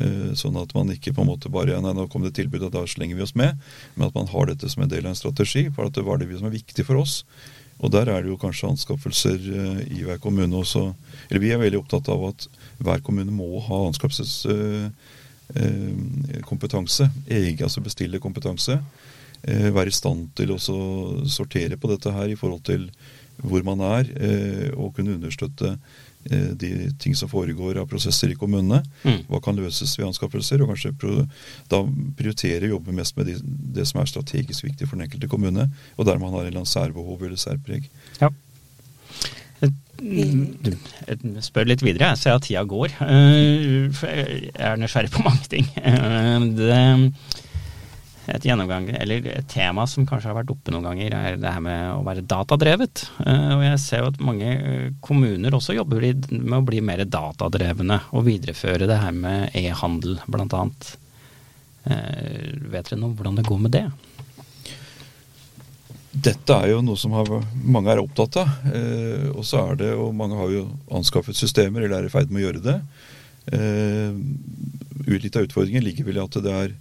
Speaker 3: Eh, Sånn at man ikke på en måte bare nei, nå kom det tilbud, og da slenger vi oss med. Men at man har dette som en del av en strategi. For at det var det som er viktig for oss. Og der er det jo kanskje anskaffelser eh, i hver kommune også. Eller vi er veldig opptatt av at hver kommune må ha anskaffelseskompetanse. Egen, altså bestille kompetanse. Eh, Være i stand til å sortere på dette her i forhold til hvor man er, eh, og kunne understøtte eh, de ting som foregår av prosesser i kommunene.
Speaker 1: Mm.
Speaker 3: Hva kan løses ved anskaffelser, og kanskje da prioritere å jobbe mest med de, det som er strategisk viktig for den enkelte kommune, og der man har en eller annen særbehov eller særpreg.
Speaker 1: Ja. Spør litt videre, jeg ser at tida går. Eh, Jeg er nysgjerrig på mange ting. Eh, et gjennomgang, eller et tema som kanskje har vært oppe noen ganger, er det her med å være datadrevet. Eh, Og jeg ser jo at mange kommuner også jobber med å bli mer datadrevne, og videreføre det her med e-handel, blant annet. Vet dere noe hvordan det går med det?
Speaker 3: Dette er jo noe som har, mange er opptatt av. Eh, og så er det, og mange har jo anskaffet systemer, eller er i ferd med å gjøre det. Eh, litt av utfordringen ligger vel i at det er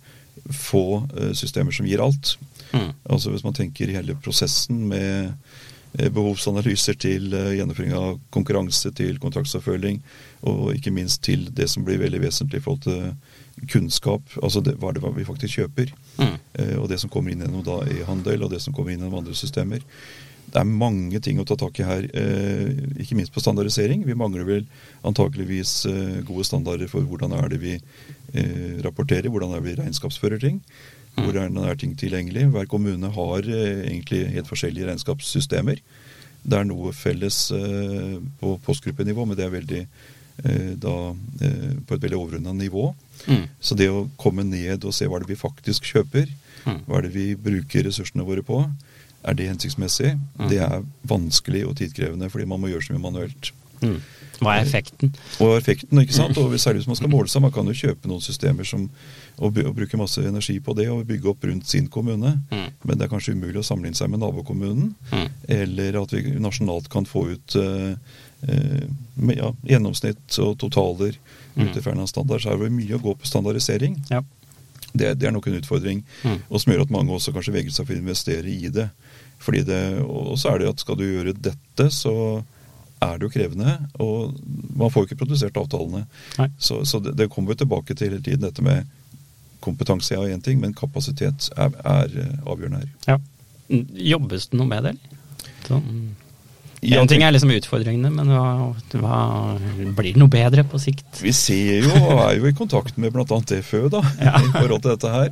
Speaker 3: få eh, systemer som gir alt.
Speaker 1: Mm.
Speaker 3: Altså Hvis man tenker hele prosessen med eh, behovsanalyser til gjennomføring av konkurranse, til kontraktsoppfølging, og ikke minst til det som blir veldig vesentlig i forhold til kunnskap, altså det, hva det vi faktisk kjøper,
Speaker 1: Mm.
Speaker 3: eh, og det som kommer inn gjennom da e-handel, og det som kommer inn gjennom andre systemer. Det er mange ting å ta tak i her, eh, ikke minst på standardisering. Vi mangler vel antakeligvis eh, gode standarder for hvordan er det vi eh, rapporterer, hvordan er det vi regnskapsfører ting. Hvor er, er ting tilgjengelig? Hver kommune har eh, egentlig helt forskjellige regnskapssystemer. Det er noe felles eh, på postgruppenivå, men det er veldig da, på et veldig overordna nivå.
Speaker 1: Mm.
Speaker 3: Så det å komme ned og se hva det vi faktisk kjøper,
Speaker 1: Mm.
Speaker 3: hva det vi bruker ressursene våre på, er det hensiktsmessig?
Speaker 1: Mm.
Speaker 3: Det er vanskelig og tidkrevende fordi man må gjøre så mye manuelt.
Speaker 1: Mm. Hva er effekten?
Speaker 3: Og effekten, ikke sant? Og særlig hvis man skal måle seg. Man kan jo kjøpe noen systemer som, og, og bruke masse energi på det og bygge opp rundt sin kommune.
Speaker 1: Mm.
Speaker 3: Men det er kanskje umulig å sammenligne seg med nabokommunen.
Speaker 1: Mm.
Speaker 3: Eller at vi nasjonalt kan få ut eh, med, ja, gjennomsnitt og totaler
Speaker 1: Mm.
Speaker 3: ut ifra standard. Så er det mye å gå på standardisering.
Speaker 1: Ja.
Speaker 3: Det, det er nok en utfordring.
Speaker 1: Mm.
Speaker 3: Og som gjør at mange også kanskje vegrer seg for å investere i det. Fordi det og så er det at skal du gjøre dette, så er det jo krevende. Og man får jo ikke produsert avtalene.
Speaker 1: Nei.
Speaker 3: Så, så det, det kommer vi tilbake til hele tiden, dette med kompetanse er én ting, men kapasitet er, er eh, avgjørende her.
Speaker 1: Ja. Jobbes det noe med det. Sånn. En ting er liksom utfordringene, men hva, hva, blir det noe bedre på sikt?
Speaker 3: Vi ser jo, og er jo i kontakt med bl.a. DFØ da,
Speaker 1: Ja.
Speaker 3: i forhold til dette her.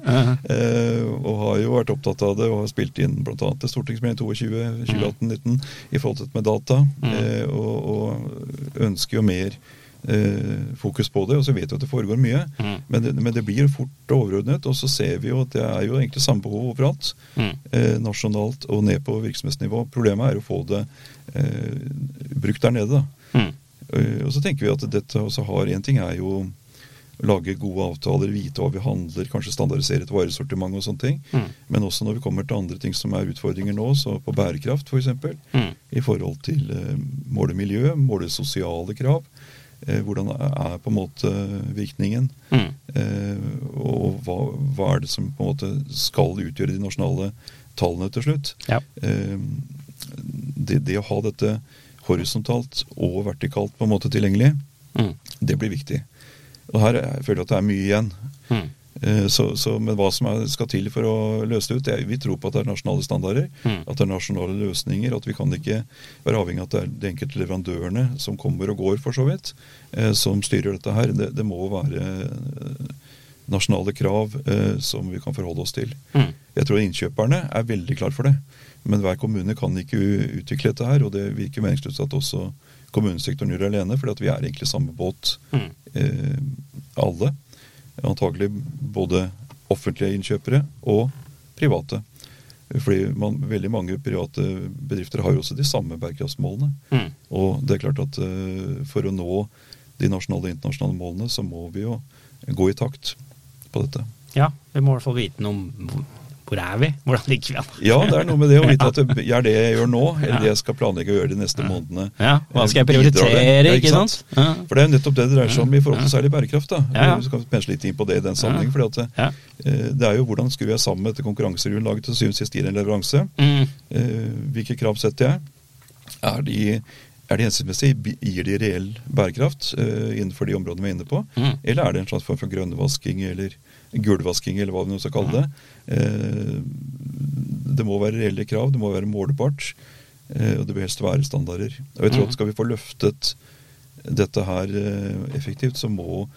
Speaker 3: Eh, og har jo vært opptatt av det og har spilt inn bl.a. til Stortingsmelding 22 2018-19 i forhold til dette med data.
Speaker 1: Mm.
Speaker 3: Eh, og, og ønsker jo mer fokus på det. Og så vet vi at det foregår mye.
Speaker 1: Mm.
Speaker 3: Men, det, men det blir fort overordnet, og så ser vi jo at det er jo egentlig samme behov overalt.
Speaker 1: Mm.
Speaker 3: Eh, nasjonalt og ned på virksomhetsnivå. Problemet er å få det eh, brukt der nede. da.
Speaker 1: Mm.
Speaker 3: Eh, Og så tenker vi at dette også har En ting er jo lage gode avtaler, vite hva vi handler, kanskje standardisere et varesortiment og sånne ting.
Speaker 1: Mm.
Speaker 3: Men også når vi kommer til andre ting som er utfordringer nå, så på bærekraft f.eks.
Speaker 1: Mm.
Speaker 3: I forhold til uh, måle miljø, måle sosiale krav. Eh, hvordan er på en måte virkningen?
Speaker 1: Mm.
Speaker 3: Eh, og hva, hva er det som på en måte skal utgjøre de nasjonale tallene til slutt?
Speaker 1: Ja.
Speaker 3: Eh, det, det å ha dette horisontalt og vertikalt på en måte tilgjengelig,
Speaker 1: Mm.
Speaker 3: det blir viktig. Og her er- jeg føler jeg at det er mye igjen.
Speaker 1: Mm.
Speaker 3: Eh, Så, så, men hva som er, skal til for å løse det ut, det er, vi tror på at det er nasjonale standarder.
Speaker 1: Mm.
Speaker 3: At det er nasjonale løsninger. At vi kan ikke være avhengig av at det er de enkelte leverandørene som kommer og går, for så vidt, eh, som styrer dette her. Det, det må være eh, nasjonale krav eh, som vi kan forholde oss til.
Speaker 1: Mm.
Speaker 3: Jeg tror innkjøperne er veldig klar for det. Men hver kommune kan ikke utvikle dette her, og det virker meningsløst at også kommunesektoren gjør det alene, fordi at vi er egentlig samme båt,
Speaker 1: Mm.
Speaker 3: eh, alle. Antagelig både offentlige innkjøpere og private. Fordi man, veldig mange private bedrifter har jo også de samme bærekraftsmålene.
Speaker 1: Mm.
Speaker 3: Og det er klart at uh, for å nå de nasjonale og internasjonale målene, så må vi jo gå i takt på dette.
Speaker 1: Ja, vi må i hvert fall vite noe om hvor- er vi? Hvordan ligger vi an?
Speaker 3: Ja, det er noe med det å vite at det er det jeg gjør nå, eller det jeg skal planlegge å gjøre de neste månedene.
Speaker 1: Ja, Hva skal jeg prioritere,
Speaker 3: Ja,
Speaker 1: ikke sant? Ja.
Speaker 3: For det er jo nettopp det det dreier seg om i forhold til særlig bærekraft. da.
Speaker 1: Ja.
Speaker 3: Vi skal pensle litt inn på det i den sammenheng. For det, eh, det er jo hvordan skrur jeg sammen dette konkurransegrunnlaget til syvende og sist gir en leveranse.
Speaker 1: Mm.
Speaker 3: Eh, Hvilke krav setter jeg? Er de, er det hensiktsmessig? Gir de reell bærekraft uh, innenfor de områdene vi er inne på?
Speaker 1: Mm.
Speaker 3: Eller er det en slags form for grønnvasking eller gulvasking, eller hva vi nå skal kalle det? Eh, det må være reelle krav, det må være målbart, eh, og det bør helst være standarder. Og jeg tror at skal vi få løftet dette her eh, effektivt, så må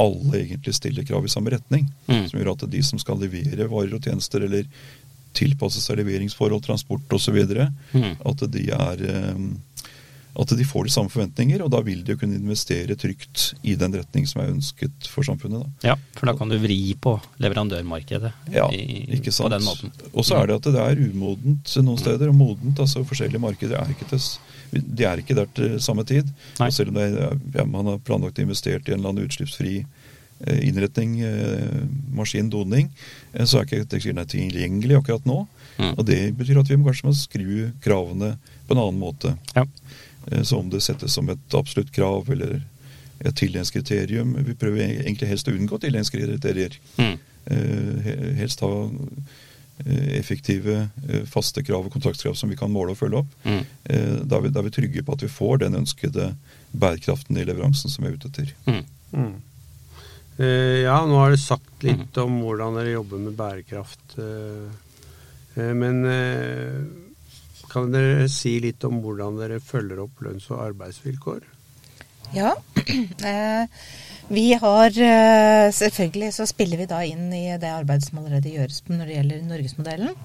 Speaker 3: alle egentlig stille krav i samme retning.
Speaker 1: Mm.
Speaker 3: Som gjør at de som skal levere varer og tjenester, eller tilpasse seg leveringsforhold, transport osv.,
Speaker 1: Mm.
Speaker 3: at de er at de får de samme forventninger, og da vil de jo kunne investere trygt i den retning som er ønsket for samfunnet. da.
Speaker 1: Ja, for da kan du vri på leverandørmarkedet
Speaker 3: Ja,
Speaker 1: i,
Speaker 3: ikke sant.
Speaker 1: på den måten.
Speaker 3: Og så er det at det er umodent noen steder, og modent. altså Forskjellige markeder er ikke til de er ikke der til samme tid.
Speaker 1: Nei.
Speaker 3: Og selv om er, ja, man har planlagt investert i en eller annen utslippsfri eh, innretning, eh, maskin, doning, eh, så er ikke tekstilen tilgjengelig akkurat nå.
Speaker 1: Mm.
Speaker 3: Og det betyr at vi må kanskje må skru kravene på en annen måte.
Speaker 1: Ja.
Speaker 3: Eh, Så om det settes som et absolutt krav eller et tildelingskriterium Vi prøver egentlig helst å unngå tildelingskriterier.
Speaker 1: Mm.
Speaker 3: Eh, Helst ha eh, effektive, faste krav og kontraktskrav som vi kan måle og følge opp.
Speaker 1: Mm.
Speaker 3: Eh, Da er vi, da er vi trygge på at vi får den ønskede bærekraften i leveransen som vi er ute etter.
Speaker 1: Mm.
Speaker 2: Mm. Eh, ja, nå har du sagt litt om hvordan dere jobber med bærekraft. eh, eh, men eh, kan dere si litt om hvordan dere følger opp lønns- og arbeidsvilkår?
Speaker 4: Ja. Eh, vi har eh, Selvfølgelig så spiller vi da inn i det arbeidet som allerede gjøres når det gjelder Norgesmodellen.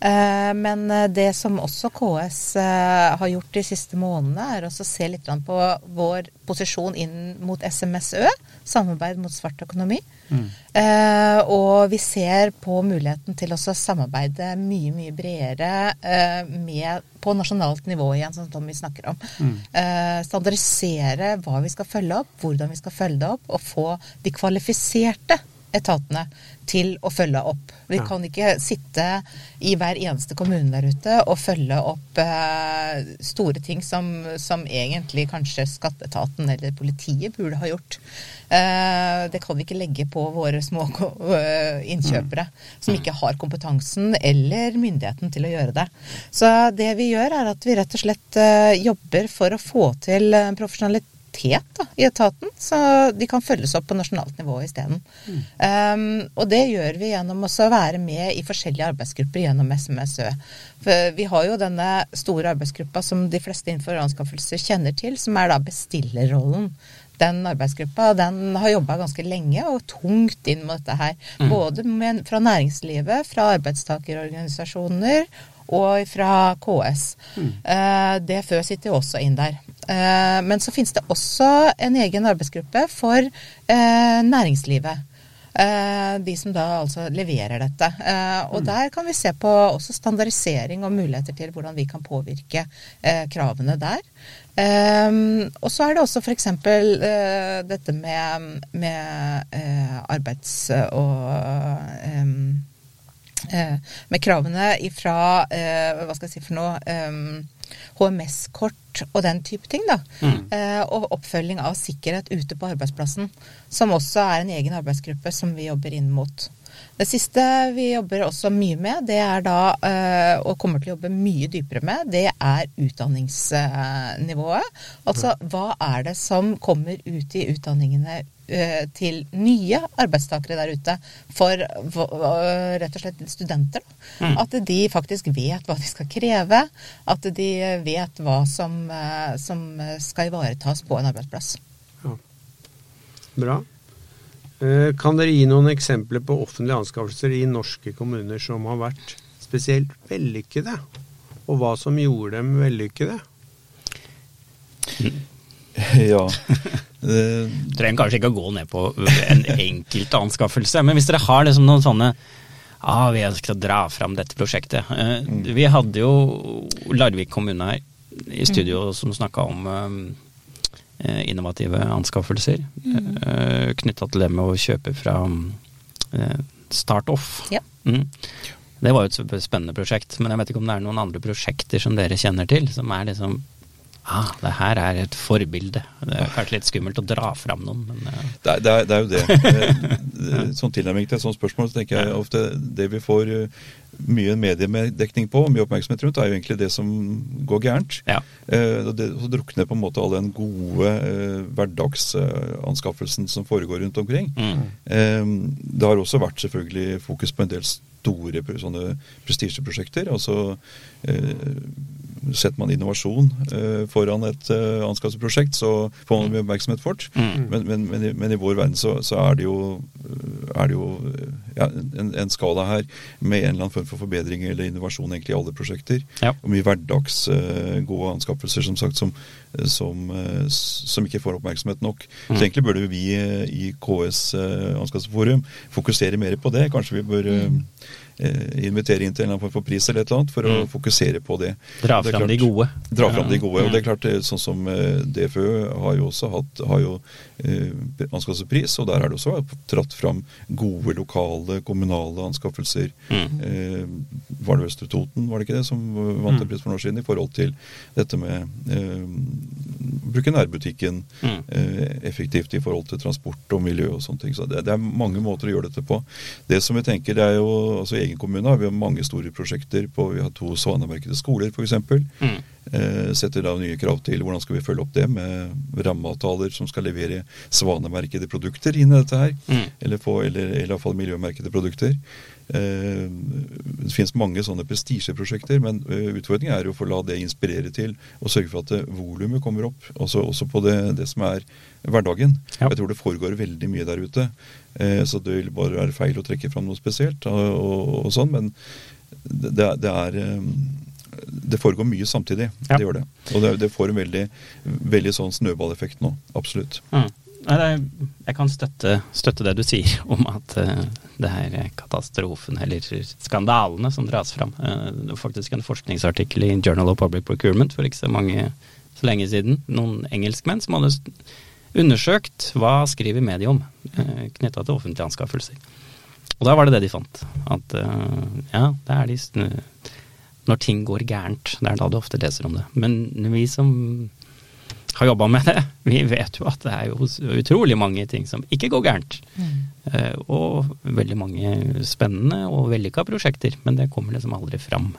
Speaker 4: Eh, Men eh, det som også KS eh, har gjort de siste månedene, er også å se litt på vår posisjon inn mot SMSØ, samarbeid mot svart økonomi. Mm. og vi ser på muligheten til også å samarbeide mye, mye bredere med, på nasjonalt nivå igjen, sånn som vi snakker om. Mm. standardisere hva vi skal følge opp, hvordan vi skal følge det opp, og få de kvalifiserte etatene til å følge opp. Vi
Speaker 2: Ja.
Speaker 4: kan ikke sitte i hver eneste kommune der ute og følge opp eh, store ting som, som egentlig kanskje skatteetaten eller politiet burde ha gjort. Eh, det kan vi ikke legge på våre små innkjøpere mm. som ikke har kompetansen eller myndigheten til å gjøre det. Så det vi gjør er at vi rett og slett eh, jobber for å få til eh, profesjonalitet da, i etaten, så de kan følges opp på nasjonalt nivå isteden. Um, og det gjør vi gjennom også å være med i forskjellige arbeidsgrupper gjennom SMSØ. For vi har jo denne store arbeidsgruppa som de fleste innenfor anskaffelser kjenner til, som er da bestillerrollen. Den arbeidsgruppa den har jobba ganske lenge og tungt inn mot dette her. Både med, fra næringslivet, fra arbeidstakerorganisasjoner og fra KS. Det DFØ sitter jo også inn der. Eh, men så finnes det også en egen arbeidsgruppe for eh, næringslivet. Eh, de som da altså leverer dette. Eh, og der kan vi se på også standardisering og muligheter til hvordan vi kan påvirke eh, kravene der. Um, og så er det også f.eks. Uh, dette med, med uh, arbeids- og um, Med kravene ifra uh, Hva skal jeg si for noe HMS-kort og den type ting. da. Uh, og oppfølging av sikkerhet ute på arbeidsplassen. Som også er en egen arbeidsgruppe som vi jobber inn mot. Det siste vi jobber også mye med, det er da, eh, og kommer til å jobbe mye dypere med, det er utdanningsnivået. Altså hva er det som kommer ut i utdanningene eh, til nye arbeidstakere der ute, for rett og slett studenter. Mm. At de faktisk vet hva de skal kreve, at de vet hva som, eh, som skal ivaretas på en arbeidsplass.
Speaker 2: Ja. Bra. Eh, Kan dere gi noen eksempler på offentlige anskaffelser i norske kommuner som har vært spesielt vellykkede? Og hva som gjorde dem vellykkede?
Speaker 3: ja. Eh,
Speaker 1: trenger kanskje ikke å gå ned på en enkelt anskaffelse, men hvis dere har liksom noen sånne ah, vi ønsker å dra fram dette prosjektet. Eh, Vi hadde jo Larvik kommune her i studio som snakka om eh, innovative anskaffelser. Mm. Knytta til det med å kjøpe fra Startoff. Start Off.
Speaker 4: Ja.
Speaker 1: Mm. Det var jo et spennende prosjekt, men jeg vet ikke om det er noen andre prosjekter som dere kjenner til, som er liksom Ah, det her er et forbilde. Det er kanskje litt skummelt å dra fram noen, men uh.
Speaker 3: Det er, det, er, det er jo det. Sånn tilnærming til et sånt spørsmål, så tenker jeg ofte det vi får eh, mye mediedekning på, mye oppmerksomhet rundt, er jo egentlig det som går gærent.
Speaker 1: Ja.
Speaker 3: Eh, det, så drukner på en måte all den gode eh, hverdagsanskaffelsen som foregår rundt omkring.
Speaker 1: Mm.
Speaker 3: Eh, det har også vært selvfølgelig fokus på en del store sånne prestisjeprosjekter. Altså eh, setter man innovasjon eh, foran et eh, anskaffelsesprosjekt, så får man mye oppmerksomhet fort.
Speaker 1: Mm.
Speaker 3: Men, men, men, i, men i vår verden så, så er det jo, er det jo eh, ja, en, en skala her med en eller annen form for forbedring eller innovasjon egentlig i alle prosjekter.
Speaker 1: Ja.
Speaker 3: Og mye hverdags eh, gode anskaffelser som sagt som, som, eh, som ikke får oppmerksomhet nok.
Speaker 1: Mm.
Speaker 3: Så egentlig burde vi eh, i KS eh, Anskaffelsesforum fokusere mer på det. Kanskje vi bør eh, eh, invitere inn til en eller annen form for pris eller et eller annet for å
Speaker 1: Mm.
Speaker 3: fokusere på det.
Speaker 1: Dra fram de gode.
Speaker 3: Dra fram de gode.
Speaker 1: Mm.
Speaker 3: Og det er klart, er sånn som eh, DFØ har jo også hatt har jo eh, anskaffelsespris, og der er det også tratt fram gode lokale, kommunale anskaffelser.
Speaker 1: Mm.
Speaker 3: Eh, var det Østre Toten, var det ikke det, som vant en
Speaker 1: Mm.
Speaker 3: pris for noen år siden i forhold til dette med eh, bruke nærbutikken
Speaker 1: Mm.
Speaker 3: eh, effektivt i forhold til transport og miljø og sånne ting. Så det, det er mange måter å gjøre dette på. Det som vi tenker, det er jo, altså I egen kommune har vi mange store prosjekter på Vi har to svanemerkede skoler, f.eks.
Speaker 1: Mm.
Speaker 3: Eh, setter da nye krav til hvordan skal vi følge opp det med rammeavtaler som skal levere svanemerkede produkter inn i dette her.
Speaker 1: Mm.
Speaker 3: Eller, få, eller, eller iallfall miljømerkede produkter. Eh, det finnes mange sånne prestisjeprosjekter, men eh, utfordringen er jo å få la det inspirere til og sørge for at eh, volumet kommer opp, også, også på det, det som er hverdagen.
Speaker 1: Ja.
Speaker 3: Jeg tror det foregår veldig mye der ute. Eh, så det vil bare være feil å trekke fram noe spesielt, og, og, og sånn, men det, det er eh, det foregår mye samtidig.
Speaker 1: Ja.
Speaker 3: Det gjør det. Og det, det får en veldig, veldig sånn snøballeffekt nå. Absolutt.
Speaker 1: Mm. Jeg kan støtte, støtte det du sier om at uh, det her katastrofen, eller skandalene som dras fram. Uh, det var faktisk en forskningsartikkel i Journal of Public Procurement for ikke så mange så lenge siden. Noen engelskmenn som hadde undersøkt hva skriver mediet om uh, knytta til offentlige anskaffelser. Og da var det det de fant. At uh, ja, det er de sn- Når ting går gærent, det er da du ofte leser om det. Men vi som har jobba med det, vi vet jo at det er jo utrolig mange ting som ikke går gærent. Mm. og veldig mange spennende og vellykka prosjekter, men det kommer liksom aldri fram.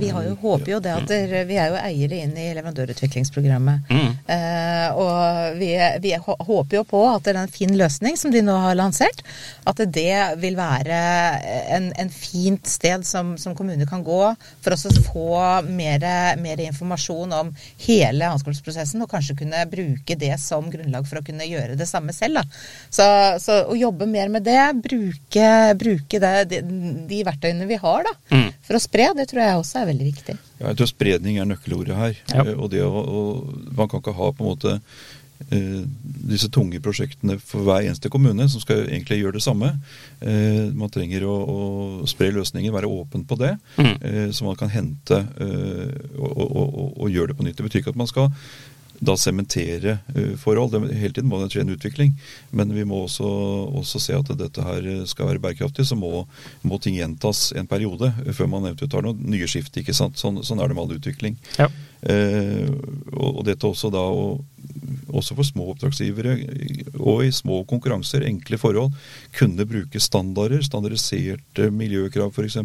Speaker 4: Vi har jo, håper jo det at der, vi er jo eiere inn i leverandørutviklingsprogrammet.
Speaker 1: Mm.
Speaker 4: Eh, og vi, vi håper jo på at det er en fin løsning som de nå har lansert, at det vil være en, en fint sted som, som kommuner kan gå for å få mer, mer informasjon om hele anskaffelsesprosessen, og kanskje kunne bruke det som grunnlag for å kunne gjøre det samme selv. Da. Så, så å jobbe mer med det, bruke, bruke det, de, de verktøyene vi har da,
Speaker 1: Mm.
Speaker 4: For å spre, det tror jeg også er veldig viktig.
Speaker 3: Ja, jeg tror spredning er nøkkelordet her.
Speaker 1: Ja.
Speaker 3: Eh, Og det å, og man kan ikke ha på en måte uh, disse tunge prosjektene for hver eneste kommune som skal egentlig gjøre det samme. Uh, man trenger å, å spre løsninger, være åpen på det,
Speaker 1: Mm.
Speaker 3: uh, så man kan hente og, og, og, og gjøre det på nytt. Det betyr ikke at man skal da sementere eh, forhold. Hele tiden må det skje en utvikling. Men vi må også, også se at dette her skal være bærekraftig. Så må, må ting gjentas en periode eh, før man eventuelt tar noen nye skift. ikke sant? Sånn, sånn er det med all utvikling.
Speaker 1: Ja.
Speaker 3: Eh, og, og dette også da og, også for små oppdragsgivere og i små konkurranser, enkle forhold, kunne bruke standarder, standardiserte miljøkrav f.eks.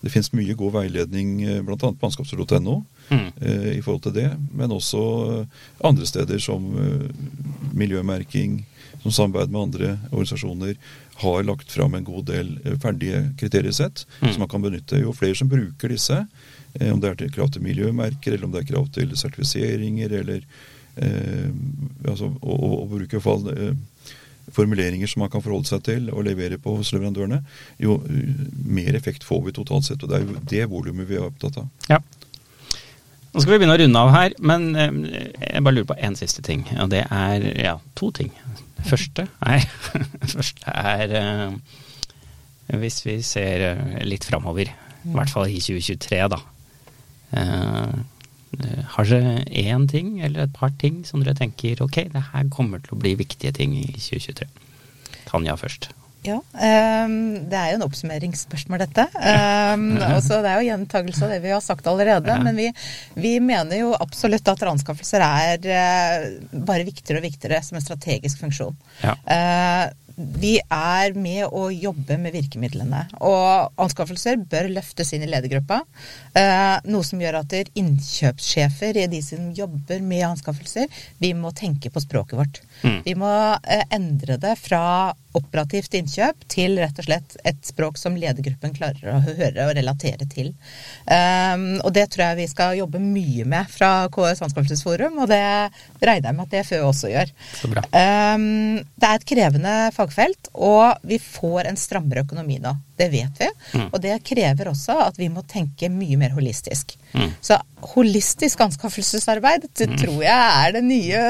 Speaker 3: Det finnes mye god veiledning eh, bl.a. på anskaffelser.no
Speaker 1: Mm.
Speaker 3: eh, i forhold til det, men også eh, andre steder som eh, miljømerking, som samarbeid med andre organisasjoner, har lagt fram en god del ferdige kriteriesett
Speaker 1: Mm.
Speaker 3: som man kan benytte. Jo flere som bruker disse, eh, om det er til krav til miljømerker, eller om det er krav til sertifiseringer, eller altså, å, å, å, bruke fall eh, formuleringer som man kan forholde seg til og levere på hos leverandørene, jo eh, mer effekt får vi totalt sett. Og det er jo det volumet vi er opptatt av.
Speaker 1: Ja. Nå skal vi begynne å runde av her, men eh, jeg bare lurer på én siste ting. Og det er ja, to ting. Første er, første er eh, Hvis vi ser litt framover, i hvert fall i 2023, da. Eh, har dere én ting eller et par ting som dere tenker ok, det her kommer til å bli viktige ting i 2023? Tanja først.
Speaker 4: Ja, um, det er jo en oppsummeringsspørsmål, dette. Um, også, det er jo gjentagelse av det vi har sagt allerede. Ja. Men vi, vi, mener jo absolutt at anskaffelser er uh, bare viktigere og viktigere som en strategisk funksjon. Ja. Uh, vi er med å jobbe med virkemidlene. Og anskaffelser bør løftes inn i ledergruppa. Eh, noe som gjør at innkjøpssjefer, er de som jobber med anskaffelser, vi må tenke på språket vårt. Mm. Vi må eh, endre det fra operativt innkjøp til rett og slett et språk som ledergruppen klarer å høre og relatere til. Um, og det tror jeg vi skal jobbe mye med fra KS Anskaffelsesforum, og det regner jeg med at DFØ også gjør. Um, det er et krevende fagfelt, og vi får en strammere økonomi nå. Det vet vi. Mm. Og det krever også at vi må tenke mye mer holistisk. Mm. Så holistisk anskaffelsesarbeid det mm. tror jeg er det nye,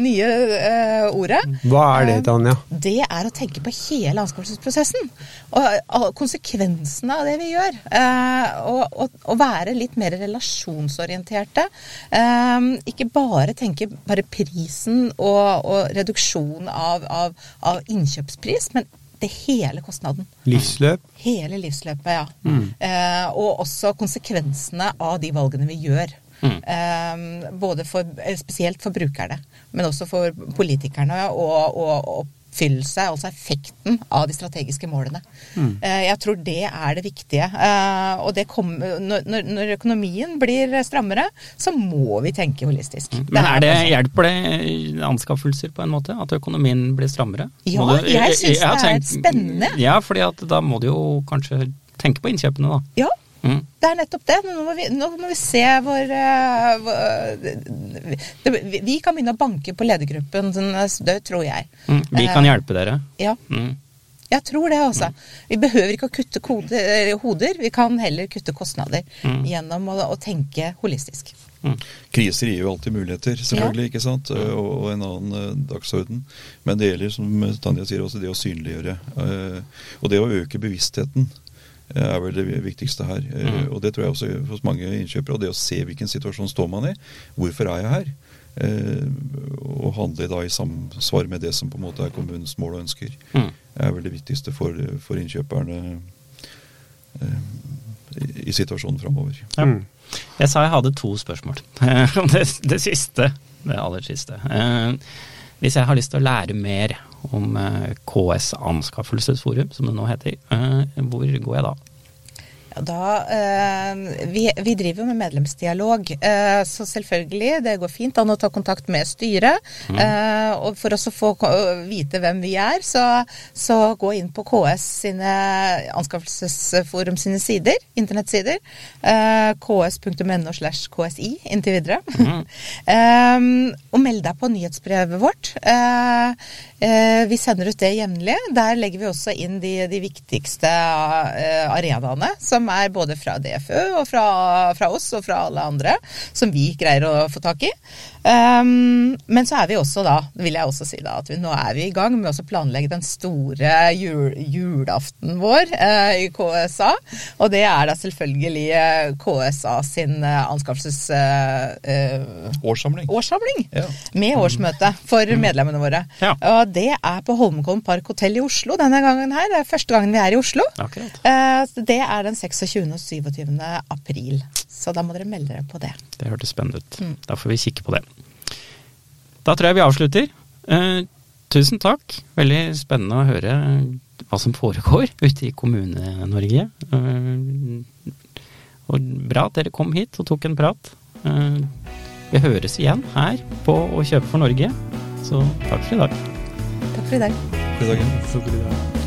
Speaker 4: nye uh, ordet.
Speaker 2: Hva er det, Tanja?
Speaker 4: Det er å tenke på hele anskaffelsesprosessen. Og, og konsekvensene av det vi gjør. Uh, og, og, og, være litt mer relasjonsorienterte. Uh, ikke bare tenke bare prisen og, reduksjon av, av, av innkjøpspris, men det hele kostnaden.
Speaker 2: Livsløp?
Speaker 4: Hele livsløpet, ja. Mm. Eh, og også konsekvensene av de valgene vi gjør. Mm. Eh, både for, eh, spesielt for brukerne, men også for politikerne og, og, og oppfyllelse, altså effekten av de strategiske målene. Mm. Eh, jeg tror det er det viktige. Eh, og det kom, når, når, økonomien blir strammere, så må vi tenke holistisk.
Speaker 1: Mm. Men er det, hjelper det anskaffelser på en måte? At økonomien blir strammere?
Speaker 4: Ja, du, jeg syns det er spennende.
Speaker 1: Ja, fordi at da må du jo kanskje tenke på innkjøpene, da.
Speaker 4: Ja, Mm. Det er nettopp det. Nå må vi, nå må vi se hvor, uh, det, Vi kan begynne å banke på ledergruppen død, tror jeg.
Speaker 1: Mm. Vi kan uh, hjelpe dere.
Speaker 4: Ja. Mm. Jeg tror det, altså. Vi behøver ikke å kutte kode, hoder, vi kan heller kutte kostnader mm. gjennom å, å, tenke holistisk.
Speaker 3: Mm. Kriser gir jo alltid muligheter, selvfølgelig, ja. ikke sant? Mm. Og, og, en annen uh, dagsorden. Men det gjelder, som Tanja sier, også det å synliggjøre. Uh, og det å øke bevisstheten er vel det viktigste her. Eh, mm. Og det tror jeg også hos mange innkjøpere. Og det å se hvilken situasjon står man i. Hvorfor er jeg her? Eh, og handle da i samsvar med det som på en måte er kommunens mål og ønsker. Mm. er vel det viktigste for, for innkjøperne eh, i, i situasjonen framover.
Speaker 1: Ja. Mm. Jeg sa jeg hadde to spørsmål det, det, siste. Det aller siste. hvis jeg har lyst til å lære mer om eh, KS Anskaffelsesforum, som det nå heter. Eh, hvor går jeg da?
Speaker 4: Da, eh, vi, vi, driver med medlemsdialog, eh, så selvfølgelig, det går fint an å ta kontakt med styret. Mm. Eh, og for oss å få vite hvem vi er, så, så gå inn på KS sine anskaffelsesforum sine sider, internettsider. Eh, ks.no slash KSI inntil videre. Mm. og meld deg på nyhetsbrevet vårt. Eh, vi sender ut det jevnlig. Der legger vi også inn de, de viktigste eh, arenaene, som er både fra DFØ og fra, fra, oss og fra alle andre, som vi greier å få tak i. Um, men så er vi også da, vil jeg også si da, at vi, nå er vi i gang med å planlegge den store jul, julaften vår uh, i KSA. Og det er da selvfølgelig uh, KSA sin uh, anskaffelses...
Speaker 3: årssamling.
Speaker 4: årssamling ja. Med årsmøte for mm. medlemmene våre. Ja. Og det er på Holmenkollen Park hotell i Oslo denne gangen her. Det er første gangen vi er i Oslo. Uh, det er den 26. og 27. april. Så da må dere melde dere på det.
Speaker 1: Det hørtes spennende ut. Mm. Da får vi kikke på det. Da tror jeg vi avslutter. Eh, tusen takk. Veldig spennende å høre hva som foregår ute i Kommune-Norge. Eh, og bra at dere kom hit og tok en prat. Vi høres igjen her på Å kjøpe for Norge. Så takk for i dag.
Speaker 4: Takk for i dag.
Speaker 3: Takk for i dag.